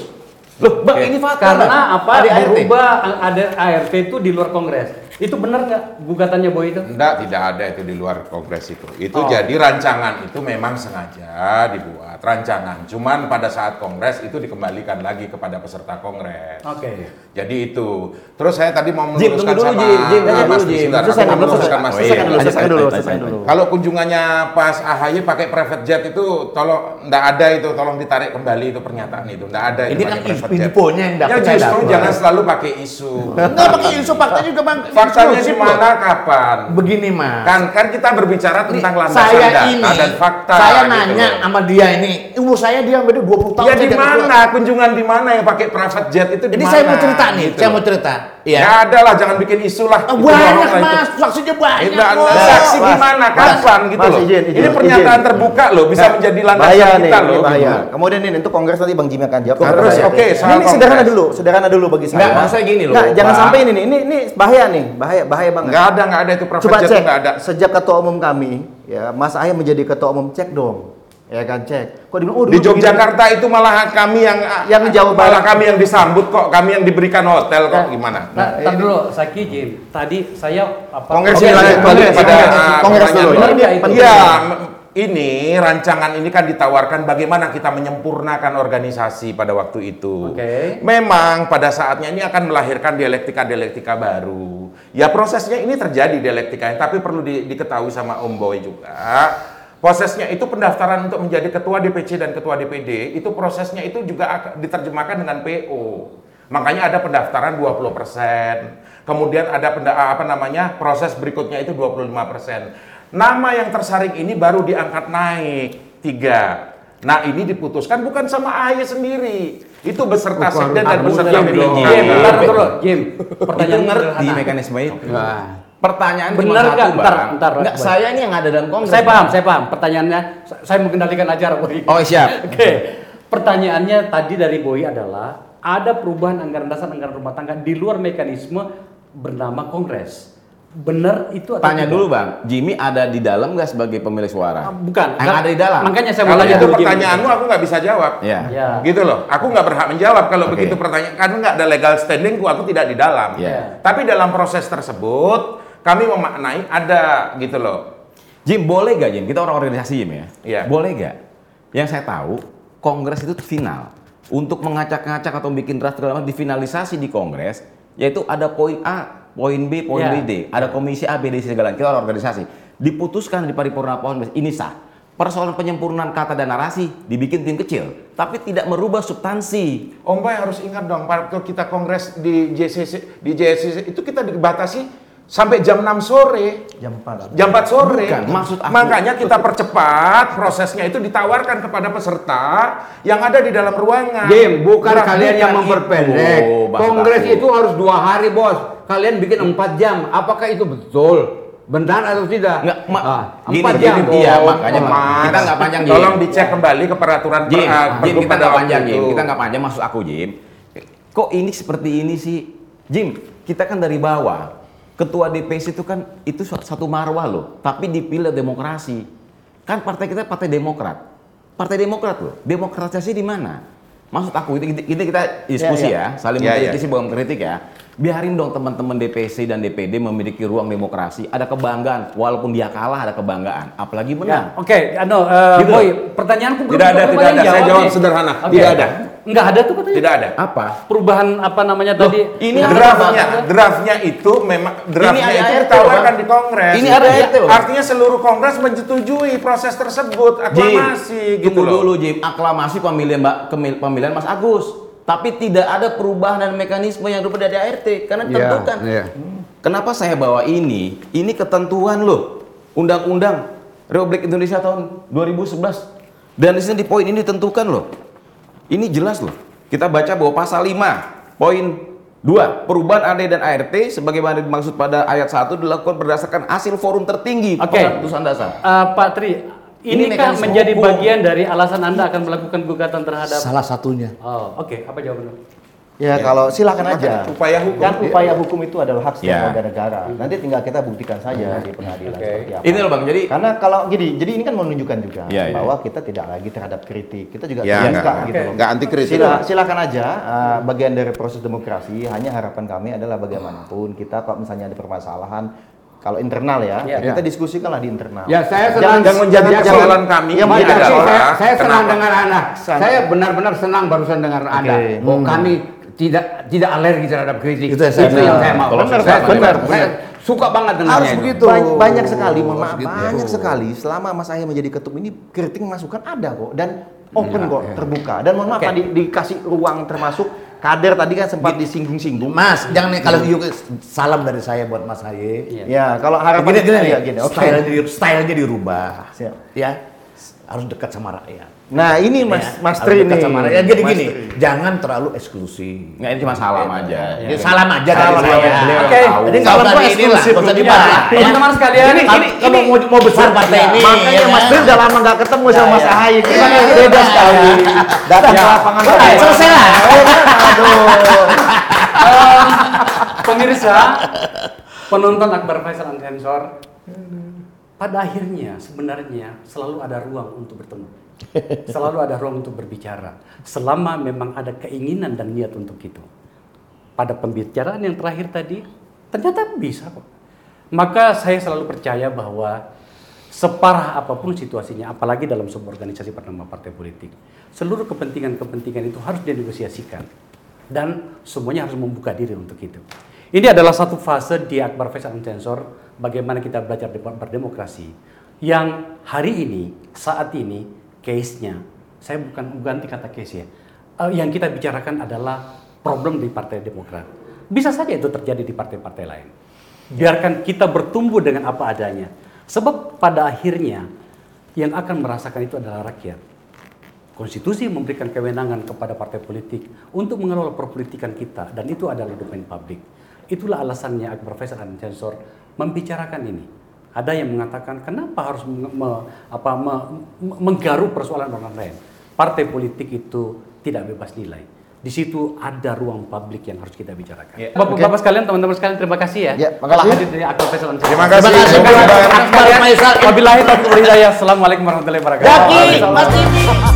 Loh, bang ini fakta. Karena apa? ADART. Merubah ada ART itu di luar Kongres. Itu benar nggak gugatannya Boy itu? Enggak, tidak ada itu di luar kongres itu. Itu Oh. jadi rancangan itu memang sengaja dibuat rancangan. Cuman pada saat kongres itu dikembalikan lagi kepada peserta kongres. Oke. Jadi itu. Terus saya tadi mau Jim, meluruskan dulu, sama Jim. Jim, Mas Jim. sebentar. Selesaikan mau meluruskan Mas Di. selesaikan dulu, selesaikan. Kalau kunjungannya pas AHY pakai private jet itu tolong enggak ada itu, tolong ditarik kembali itu pernyataan itu. Enggak ada Ini itu kan private jet. infonya yang Ya dapat saya justru jangan selalu pakai isu. Enggak pakai isu fakta juga bang. Faktanya di mana kapan? Begini mas. Kan kan kita berbicara tentang landasan saya data ini, dan fakta. saya gitu nanya loh. sama dia ini, umur saya dia beda 20 tahun. Ya di nggak mana kunjungan di mana yang pakai private jet itu di Ini mana? saya mau cerita nih, Gitu saya mau cerita. Ya Iya. ada lah, jangan bikin isu lah. Oh, banyak lah itu. mas, saksinya banyak. Enggak, kok. saksi Mas, gimana? Mas, Kapan gitu Mas, loh? izin, izin, ini pernyataan izin. terbuka loh, bisa Nah, menjadi landasan bahaya nih, kita ini loh. bahaya. gitu. Kemudian ini untuk kongres nanti Bang Jimmy akan jawab. Terus, Kongres ya. oke, Ini, ini sederhana dulu, sederhana dulu bagi saya. Enggak, maksudnya gini loh, Nggak, jangan sampai ini nih, ini ini bahaya nih, bahaya bahaya banget. Enggak ada, enggak ada itu private Coba jet cek, enggak ada. sejak ketua umum kami, ya Mas Ahy menjadi ketua umum, cek dong. Ya kan, cek. Kok dibilang, oh, Di dulu begini. Yogyakarta itu malah kami yang Yang Jawa malah Barat. kami yang disambut kok, kami yang diberikan hotel kok gimana? Nah, tar dulu, Saki Jim. Tadi saya apa? Kongres balik kongres, pada kongres, kongres dia, penting. Iya, m- ini rancangan ini kan ditawarkan bagaimana kita menyempurnakan organisasi pada waktu itu. Oke. Memang pada saatnya ini akan melahirkan dialektika-dialektika baru. Ya prosesnya ini terjadi dialektikanya, tapi perlu di- diketahui sama Om Boy juga. Prosesnya itu pendaftaran untuk menjadi ketua DPC dan ketua DPD, itu prosesnya itu juga diterjemahkan dengan PO. Makanya ada pendaftaran 20%. Kemudian ada penda, apa namanya? proses berikutnya itu 25%. Nama yang tersaring ini baru diangkat naik tiga. Nah ini diputuskan bukan sama AHY sendiri, itu beserta sekden dan beserta Jim, BPK. Jim, tar dulu, Jim. Pertanyaan ngerti mekanisme itu. Nah, Pertanyaan satu, nggak? Ntar, Bang. ntar, Nggak, saya ini yang ada dalam kongres. Saya paham, saya paham. Pertanyaannya, sa- saya mengendalikan acara Boy. Oh, siap. Oke. Pertanyaannya tadi dari Boy adalah ada perubahan anggaran dasar anggaran rumah tangga di luar mekanisme bernama Kongres. Benar itu atau Tanya tidak? dulu bang, Jimmy ada di dalam nggak sebagai pemilik Ah, suara? Bukan. Yang ada di dalam. Makanya saya mau Kalau tanya itu pertanyaanmu aku nggak bisa jawab. Ya. Ya. Gitu loh, aku nggak berhak menjawab kalau Oke. begitu pertanyaan karena nggak ada legal standingku, aku tidak di dalam. Ya. Tapi dalam proses tersebut kami memaknai ada gitu loh. Jim boleh gak Jim? Kita orang organisasi Jim ya. Iya. Boleh gak? Yang saya tahu kongres itu final untuk mengacak-ngacak atau bikin draft segala macam difinalisasi di kongres yaitu ada poin A, poin B, poin Iya. B, D, ada komisi A, B, D, C segala kita orang organisasi diputuskan di paripurna kongres ini sah. Persoalan penyempurnaan kata dan narasi dibikin tim kecil, tapi tidak merubah substansi. Om Bay harus ingat dong, waktu kita kongres di JCC, di JCC itu kita dibatasi sampai jam 6 sore. Jam 4. Jam 4 sore. Bukan, maksud aku- Makanya kita percepat prosesnya itu ditawarkan kepada peserta yang ada di dalam ruangan. Jim, bukan Bukan kalian yang memperpendek. Oh, Kongres aku. itu harus dua hari, bos. Kalian bikin empat jam. Apakah itu betul? Benar atau tidak? Nggak, ma- Ah, gini, empat gini, jam. iya, Oh, makanya oh, Mas, kita nggak panjang, Jim. Tolong dicek kembali ke peraturan Jim, per- ah, Jim kita nggak panjang Jim, kita nggak panjang maksud aku Jim. Kok ini seperti ini sih, Jim? Kita kan dari bawah. Ketua DPC itu kan itu satu marwah loh, tapi dipilih demokrasi. Kan partai kita partai Demokrat. Partai Demokrat loh. Demokratisasi di mana? Maksud aku itu kita, kita, kita diskusi ya, saling Ya, ya. mengkritisi bukan kritik ya. Biarin dong teman-teman DPC dan DPD memiliki ruang demokrasi, ada kebanggaan walaupun dia kalah ada kebanggaan, apalagi Ya, menang. Oke, ano, eh, Gitu. Boy, pertanyaanku belum Tidak ada, tidak ada. Saya jawab jawab nih. sederhana. Oke. Tidak ada. Enggak ada tuh katanya. Tidak ada. Apa? Perubahan apa namanya tadi? ini draftnya, draftnya itu memang draftnya ada itu ditawarkan loh, di Kongres. Ini ada Artinya- ART loh. Artinya seluruh Kongres menyetujui proses tersebut, aklamasi gitu tunggu loh. dulu Jim, aklamasi pemilihan Mbak pemilihan Mas Agus. Tapi tidak ada perubahan dan mekanisme yang berbeda dari ART karena Iya, tentukan. iya. Kenapa saya bawa ini? Ini ketentuan loh. Undang-undang Republik Indonesia tahun 2011. Dan di sini di poin ini ditentukan loh. Ini jelas loh. Kita baca bahwa pasal 5 poin 2 perubahan AD dan ART sebagaimana dimaksud pada ayat 1 dilakukan berdasarkan hasil forum tertinggi Oke. keputusan dasar. Eh, Pak Tri, Ini ini kan menjadi hukum. bagian dari alasan Anda akan melakukan gugatan terhadap salah satunya. Oh, oke. Apa jawabannya? Ya, kalau silakan aja. upaya hukum. Kan upaya hukum itu adalah hak setiap Ya. warga negara. Nanti tinggal kita buktikan saja di pengadilan seperti apa. Ini loh bang, jadi Karena kalau gini, jadi ini kan menunjukkan juga Ya, ya. bahwa kita tidak lagi terhadap kritik. Kita juga Ya, terbuka nggak- gitu loh. nggak anti kritik. Sila- silakan aja uh, bagian dari proses demokrasi. Hanya harapan kami adalah bagaimanapun kita kalau misalnya ada permasalahan kalau internal ya, Ya. kita diskusikanlah di internal. Ya saya Jangan- senang menjadi Ya, persoalan kami yang ini Tapi adalah saya, saya senang kenapa? dengan Anda. Saya benar-benar senang barusan dengar Anda. Bahwa kami tidak tidak alergi terhadap kritik. Itu yang saya yang saya mau. Benar, saya, benar, saya suka banget dengarnya Harus itu. begitu. Ba- banyak sekali, mohon Harus maaf, gitu. banyak sekali. Selama Mas Ahy menjadi ketum ini, kritik masukan ada kok dan open Iya, kok, terbuka. Dan mohon maaf Oke. tadi dikasih ruang termasuk kader tadi kan sempat disinggung-singgung. Mas, jangan nih kalau yuk salam dari saya buat Mas Haye. Ya, kalau harapan Gini gini, ya, gini. Di- stylenya dirubah. Siap. Ya, harus dekat sama rakyat. Nah, ini Mas Ya, Mas Tri sama rakyat. Jadi Mas gini, Tri. jangan terlalu eksklusif. Nggak, ini cuma salam aja. Ya, salam aja dari Salam saya. aja, beliau Oke. tahu. Jadi Salam gua di inilah, eksklusif loh. dibahas. Ya, teman-teman sekalian, ini, ini, ini mau, mau besar partai ini. Makanya ya Mas? Tri udah lama nggak ketemu sama Mas Ahy. Kita kan Iya. beda sekali. Datang ke lapangan. Udah, selesai lah. Aduh. Em, pemirsa, penonton Akbar Faisal Unsensor, pada akhirnya sebenarnya selalu ada ruang untuk bertemu. Selalu ada ruang untuk berbicara. Selama memang ada keinginan dan niat untuk itu. Pada pembicaraan yang terakhir tadi, ternyata bisa kok. Maka saya selalu percaya bahwa separah apa pun situasinya, apalagi dalam sebuah organisasi bernama partai politik, seluruh kepentingan-kepentingan itu harus dinegosiasikan dan semuanya harus membuka diri untuk itu. Ini adalah satu fase di Akbar Faisal Sensor bagaimana kita belajar de- berdemokrasi yang hari ini saat ini case-nya saya bukan ganti kata case ya. Eh, yang kita bicarakan adalah problem di Partai Demokrat. Bisa saja itu terjadi di partai-partai lain. Biarkan kita bertumbuh dengan apa adanya. Sebab pada akhirnya yang akan merasakan itu adalah rakyat. Konstitusi memberikan kewenangan kepada partai politik untuk mengelola perpolitikan kita dan itu adalah domain publik. Itulah alasannya Akbar Faisal dan Sensor membicarakan ini. Ada yang mengatakan kenapa harus me- me- apa, me- me- menggaru persoalan orang lain. Partai politik itu tidak bebas nilai. Di situ ada ruang publik yang harus kita bicarakan. Bapak-bapak sekalian, teman-teman sekalian, terima kasih ya. Ya, telah makasih. hadir di Akbar Faisal dan Sensor. Terima kasih. Terima kasih. Terima kasih. Akbar Faisal. Wabillahi taufiq wal hidayah. Assalamualaikum warahmatullahi wabarakatuh. Yaki, Mas Dini.